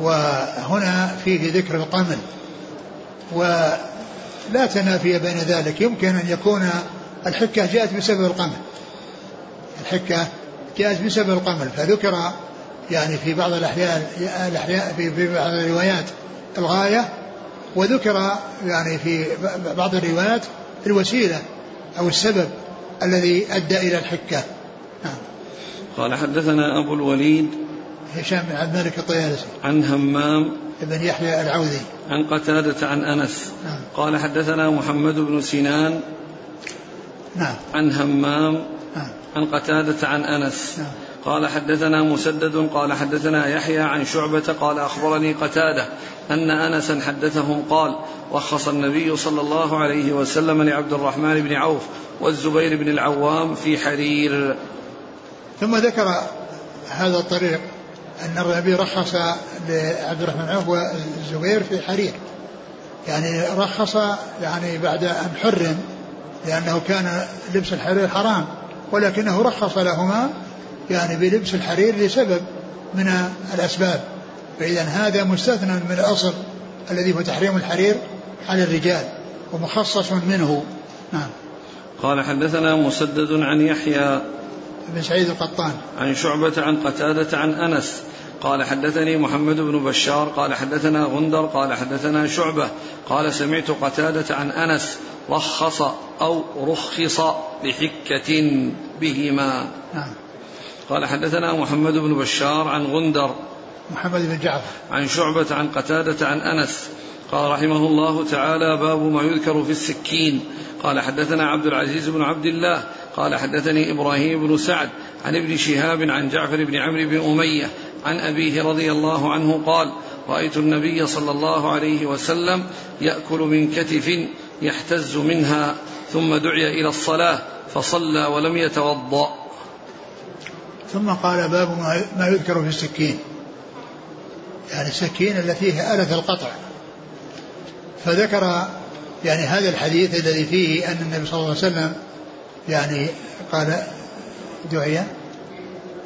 وهنا فيه ذكر القمل. ولا تنافي بين ذلك يمكن أن يكون الحكة جاءت بسبب القمل الحكة جاءت بسبب القمل فذكر يعني في بعض الأحيان الأحياء في بعض الروايات الغاية وذكر يعني في بعض الروايات الوسيلة أو السبب الذي أدى إلى الحكة نعم. قال حدثنا أبو الوليد هشام بن عبد الملك الطيالسي عن همام بن يحيى العوذي عن قتادة عن أنس نعم. قال حدثنا محمد بن سنان نعم. عن همام نعم. عن قتادة عن أنس. نعم. قال حدثنا مسدد قال حدثنا يحيى عن شعبة قال أخبرني قتادة أن أنسا حدثهم قال رخص النبي صلى الله عليه وسلم لعبد الرحمن بن عوف والزبير بن العوام في حرير. ثم ذكر هذا الطريق أن النبي رخص لعبد الرحمن بن عوف والزبير في حرير. يعني رخص يعني بعد أن حرم. لأنه كان لبس الحرير حرام ولكنه رخص لهما يعني بلبس الحرير لسبب من الأسباب. فإذا هذا مستثنى من الأصل الذي هو تحريم الحرير على الرجال ومخصص منه. نعم. قال حدثنا مسدد عن يحيى بن سعيد القطان. عن شعبة عن قتادة عن أنس قال حدثني محمد بن بشار قال حدثنا غندر قال حدثنا شعبة قال سمعت قتادة عن أنس رخص أو رخص بحكة بهما. نعم. قال حدثنا محمد بن بشار عن غندر محمد بن جعفر. عن شعبة عن قتادة عن أنس. قال رحمه الله تعالى باب ما يذكر في السكين. قال حدثنا عبد العزيز بن عبد الله قال حدثني إبراهيم بن سعد عن ابن شهاب عن جعفر بن عمرو بن أمية عن أبيه رضي الله عنه قال رأيت النبي صلى الله عليه وسلم يأكل من كتف يحتز منها ثم دعي إلى الصلاة فصلى ولم يتوضأ. ثم قال باب ما يذكر في السكين. يعني السكين التي هي آلة القطع. فذكر يعني هذا الحديث الذي فيه أن النبي صلى الله عليه وسلم يعني قال دعي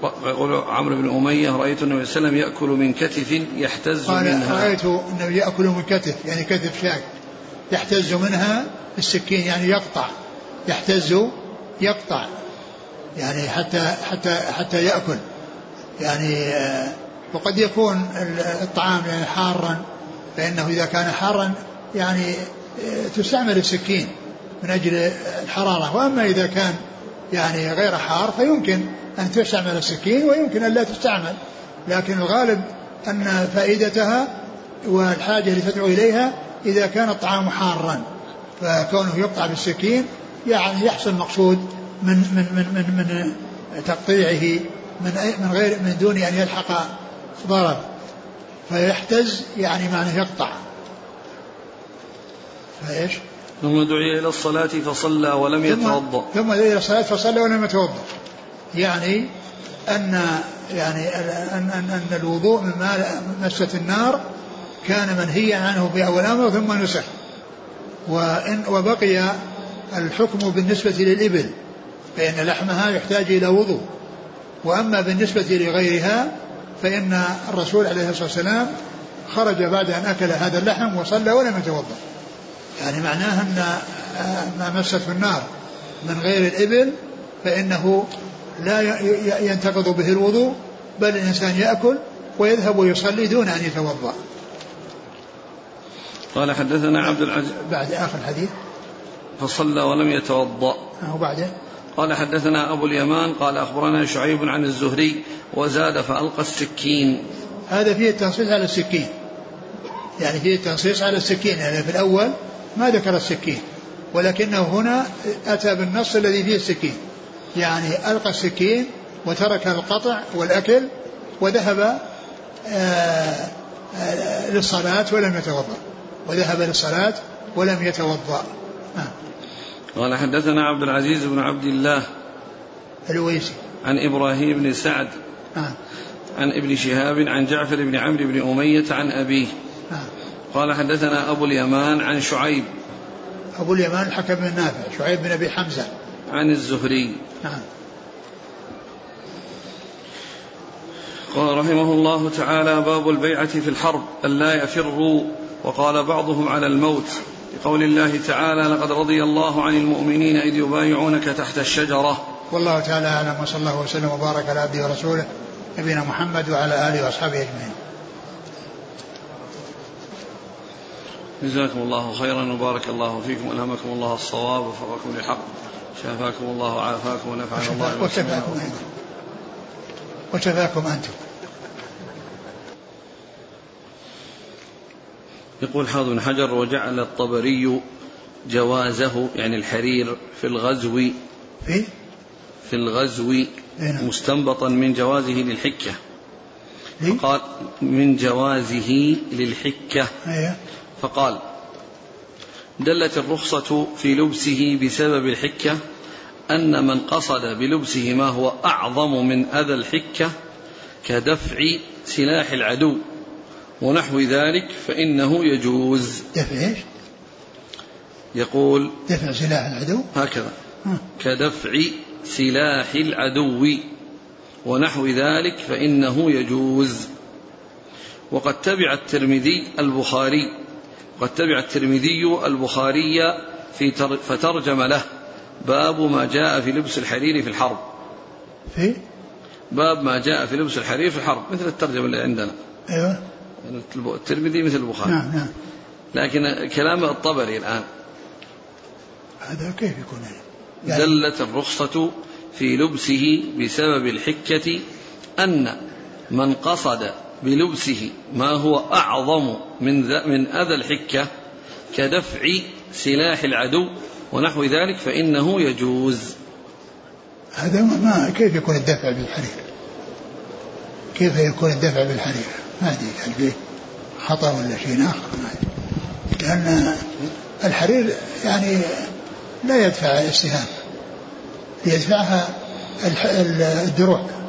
يقول عمرو بن أمية رأيت النبي صلى الله عليه وسلم يأكل من كتف يحتز قال منها. رأيت النبي يأكل من كتف يعني كتف شاك يحتز منها بالسكين يعني يقطع. يحتز يقطع. يعني حتى حتى حتى يأكل. يعني آه، وقد يكون الطعام يعني حارا فإنه إذا كان حارا يعني آه، تستعمل السكين من أجل الحرارة. وأما إذا كان يعني غير حار فيمكن أن تستعمل السكين ويمكن أن لا تستعمل. لكن الغالب أن فائدتها والحاجة اللي تدعو إليها إذا كان الطعام حارا. فكونه يقطع بالسكين يعني يحصل مقصود من من من من, من تقطيعه من من غير من دون أن يلحق ضرر. فيحتز يعني معنى يقطع. فإيش؟ ثم دعي إلى الصلاة فصلى ولم يتوضأ. ثم دعي إلى الصلاة فصلى ولم يتوضأ. يعني أن يعني أن أن, أن الوضوء من مسة النار كان منهيا عنه في أول أمر ثم نسخ. وإن وبقي الحكم بالنسبة للإبل فإن لحمها يحتاج إلى وضوء. وأما بالنسبة لغيرها فإن الرسول عليه الصلاة والسلام خرج بعد أن أكل هذا اللحم وصلى ولم يتوضأ. يعني معناه أن ما مسته النار من غير الإبل فإنه لا ينتقض به الوضوء بل الإنسان يأكل ويذهب ويصلي دون أن يتوضأ. قال حدثنا عبد العزيز بعد آخر الحديث فصلى ولم يتوضأ. وبعده قال حدثنا أبو اليمان قال أخبرنا شعيب عن الزهري وزاد فألقى السكين. هذا فيه التنصيص على السكين. يعني فيه التنصيص على السكين يعني في الأول ما ذكر السكين ولكنه هنا أتى بالنص الذي فيه السكين يعني ألقى السكين وترك القطع والأكل وذهب آه، آه، للصلاة ولم يتوضأ وذهب للصلاة ولم يتوضأ آه. قال حدثنا عبد العزيز بن عبد الله الويسي عن إبراهيم بن سعد آه. عن ابن شهاب عن جعفر بن عمرو بن أمية عن أبيه. قال حدثنا أبو اليمان عن شعيب. أبو اليمان الحكم بن نافع شعيب بن أبي حمزة. عن الزهري. نعم. قال رحمه الله تعالى باب البيعة في الحرب ألا يفروا وقال بعضهم على الموت. لقول الله تعالى لقد رضي الله عن المؤمنين إذ يبايعونك تحت الشجرة. والله تعالى أعلم وصلى الله وسلم وبارك على عبده ورسوله نبينا محمد وعلى آله وأصحابه أجمعين. جزاكم الله خيرا وبارك الله فيكم ألهمكم الله الصواب وفقكم للحق. شافاكم الله وعافاكم ونفعنا الله وشفاكم أنتم. وشفاكم أنتم. يقول حافظ بن حجر وجعل الطبري جوازه يعني الحرير في الغزو. في؟ في الغزو. نعم. مستنبطا من جوازه للحكة. فقال من جوازه للحكة. أيوه. فقال دلت الرخصة في لبسه بسبب الحكة أن من قصد بلبسه ما هو أعظم من أذى الحكة كدفع سلاح العدو ونحو ذلك فإنه يجوز. دفع إيش؟ يقول دفع سلاح العدو؟ هكذا. كدفع سلاح العدو ونحو ذلك فإنه يجوز. وقد تبع الترمذي البخاري وقد تبع الترمذي البخاري في فترجم له باب ما جاء في لبس الحرير في الحرب. في؟ باب ما جاء في لبس الحرير في الحرب. مثل الترجمة اللي عندنا. أيوة. الترمذي مثل البخاري. نعم نعم. لكن كلام الطبري الآن. هذا كيف يكون؟ يعني دلت الرخصة في لبسه بسبب الحكة أن من قصد بلبسه. ما هو أعظم من من أذى الحكة كدفع سلاح العدو ونحو ذلك فإنه يجوز. هذا ما كيف يكون الدفع بالحرير؟ كيف يكون الدفع بالحرير؟ ما أدري هل خطأ ولا شيء آخر ما لأن الحرير يعني لا يدفع السهام يدفعها الدروع.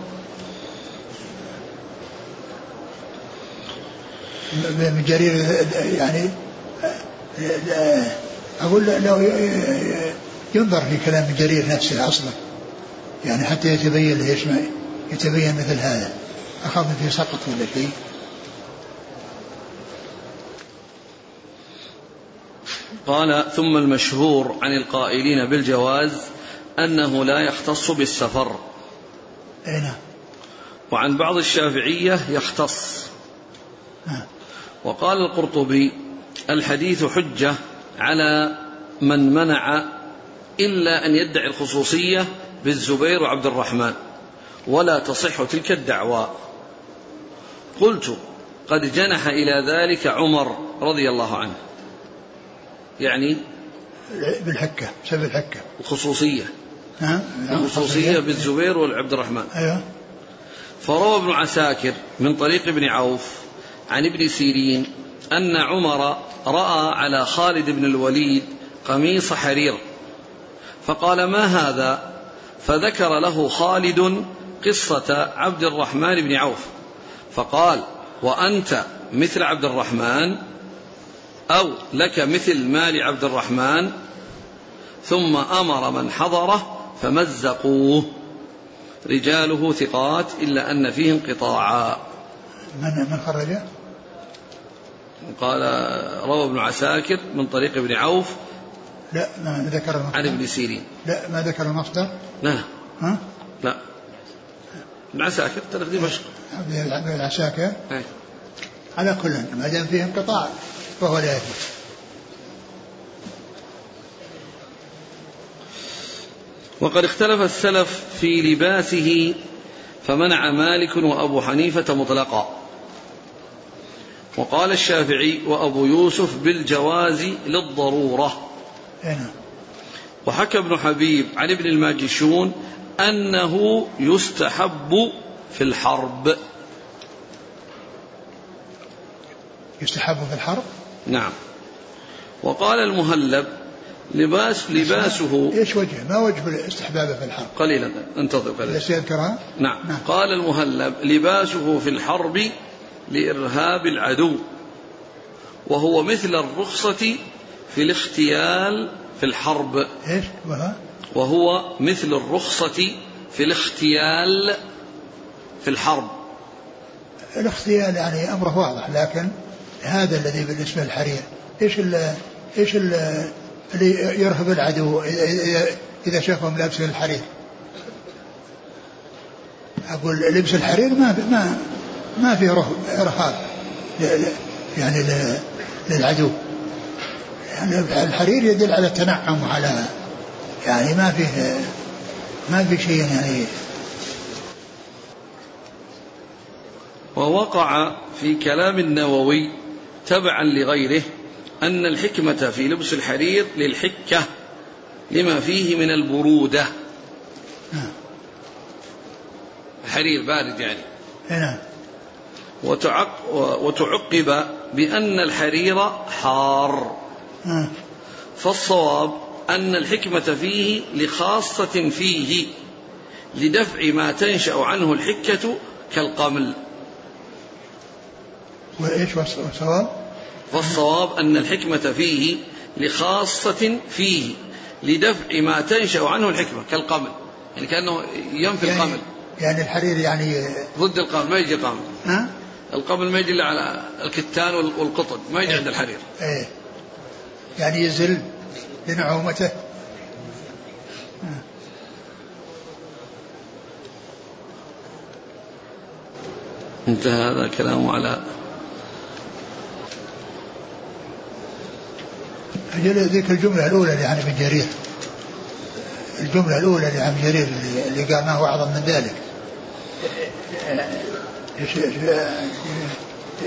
من جرير يعني أقول لو ينظر في كلام جرير نفسه أصلا. يعني حتى يتبين له إيش يتبين مثل هذا. أخاف في سقط ولا شيء؟ قال ثم المشهور عن القائلين بالجواز أنه لا يختص بالسفر. أي نعم. وعن بعض الشافعية يختص. نعم. وقال القرطبي الحديث حجة على من منع إلا أن يدعي الخصوصية بالزبير وعبد الرحمن ولا تصح تلك الدعوى. قلت قد جنح إلى ذلك عمر رضي الله عنه. يعني بالحكة بسبب الحكة. الخصوصية. الخصوصية بالزبير والعبد الرحمن. أيوه. فروى ابن عساكر من طريق ابن عوف عن ابن سيرين أن عمر رأى على خالد بن الوليد قميص حرير فقال ما هذا؟ فذكر له خالد قصة عبد الرحمن بن عوف فقال وأنت مثل عبد الرحمن أو لك مثل مال عبد الرحمن؟ ثم أمر من حضره فمزقوه. رجاله ثقات إلا أن فيه انقطاعا. من من خرجه؟ قال روى ابن عساكر من طريق ابن عوف. لا ما ذكر المصدر. عن ابن سيرين. لا ما ذكر المصدر. لا. ها؟ لا. ابن عساكر تاريخ دمشق ابن عساكر. على كل ما دام فيه انقطاع فهو لا يجوز. وقد اختلف السلف في لباسه فمنع مالك وأبو حنيفة مطلقا. وقال الشافعي وأبو يوسف بالجواز للضرورة هنا. وحكى ابن حبيب عن ابن الماجشون أنه يستحب في الحرب يستحب في الحرب نعم وقال المهلب لباس لباسه إيش وجهه؟ ما وجه الاستحباب في الحرب؟ قليلا انتظر قليلا سيذكرها؟ نعم. نعم قال المهلب لباسه في الحرب لإرهاب العدو وهو مثل الرخصة في الاختيال في الحرب. إيش؟ وهو مثل الرخصة في الاختيال في الحرب. الاختيال يعني امره واضح لكن هذا الذي بالنسبة للحرير إيش ال إيش ال اللي يرهب العدو إذا شافهم لابسين الحرير؟ أقول لبس الحرير ما ما ما في رهاب يعني للعدو. يعني الحرير يدل على التنعم وعلى يعني ما فيه ما في شيء يعني. ووقع في كلام النووي تبعا لغيره أن الحكمة في لبس الحرير للحكة لما فيه من البرودة. الحرير بارد يعني. نعم. وتعق وتعقب بأن الحرير حار. فالصواب أن الحكمة فيه لخاصة فيه لدفع ما تنشأ عنه الحكة كالقمل. وإيش والصواب فالصواب أن الحكمة فيه لخاصة فيه لدفع ما تنشأ عنه الحكمة كالقمل. يعني كأنه ينفي يعني القمل. يعني الحرير يعني ضد القمل ما يجي قمل. ها؟ القمل ما يجي إلا على الكتان والقطن ما يجي عند الحرير. إيه. يعني يزل لنعومته انتهى هذا كلامه على أجل ذيك الجملة الأولى لعن ابن جرير. الجملة الأولى لعن ابن جرير اللي قال ما هو أعظم من ذلك.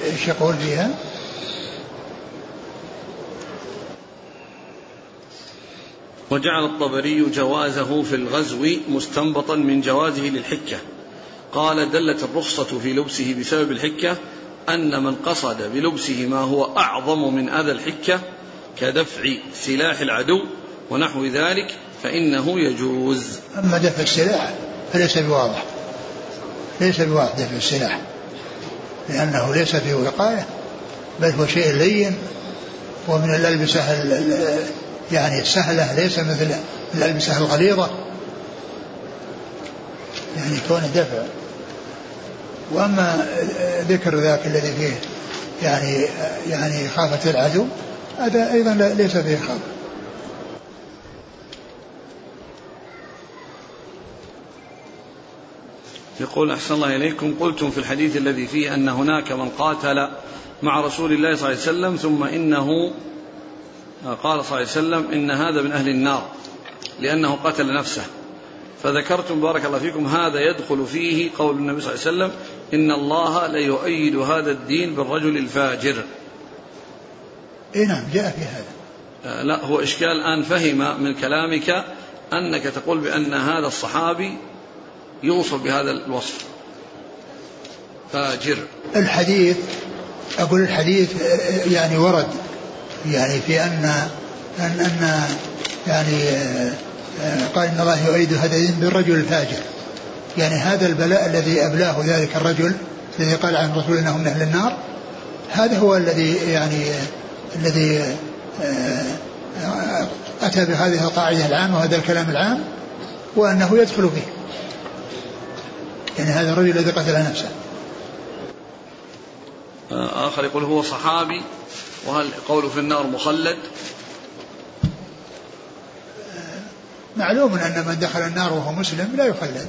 إيش يقول فيها؟ وجعل الطبري جوازه في الغزو مستنبطا من جوازه للحكة. قال دلت الرخصة في لبسه بسبب الحكة أن من قصد بلبسه ما هو أعظم من أذى الحكة كدفع سلاح العدو ونحو ذلك فإنه يجوز. أما دفع السلاح فليس بواضح. ليس بواضح دفع السلاح لأنه ليس فيه وقاية بل هو شيء لين ومن الألبسة يعني السهلة ليس مثل الألبسة الغليظة. يعني كون دفع. وأما ذكر ذاك الذي فيه يعني يعني خافة العدو هذا أيضا ليس فيه خبر يقول أحسن الله إليكم. قلتم في الحديث الذي فيه أن هناك من قاتل مع رسول الله صلى الله عليه وسلم ثم إنه قال صلى الله عليه وسلم إن هذا من أهل النار لأنه قتل نفسه. فذكرتم بارك الله فيكم هذا يدخل فيه قول النبي صلى الله عليه وسلم إن الله ليؤيد هذا الدين بالرجل الفاجر. إي نعم جاء في هذا. آه، لا هو إشكال. الآن فهم من كلامك أنك تقول بأن هذا الصحابي يوصف بهذا الوصف. فاجر. الحديث أقول الحديث يعني ورد يعني في أن أن, أن يعني آه، قال إن الله يؤيد هذا الدين بالرجل الفاجر. يعني هذا البلاء الذي أبلاه ذلك الرجل الذي قال عن الرسول أنه من أهل النار هذا هو الذي يعني الذي آه، أتى بهذه القاعدة العامة وهذا الكلام العام وأنه يدخل فيه. يعني هذا الرجل الذي قتل نفسه. آه، آخر يقول هو صحابي وهل قوله في النار مخلد؟ آه، معلوم أن من دخل النار وهو مسلم لا يخلد.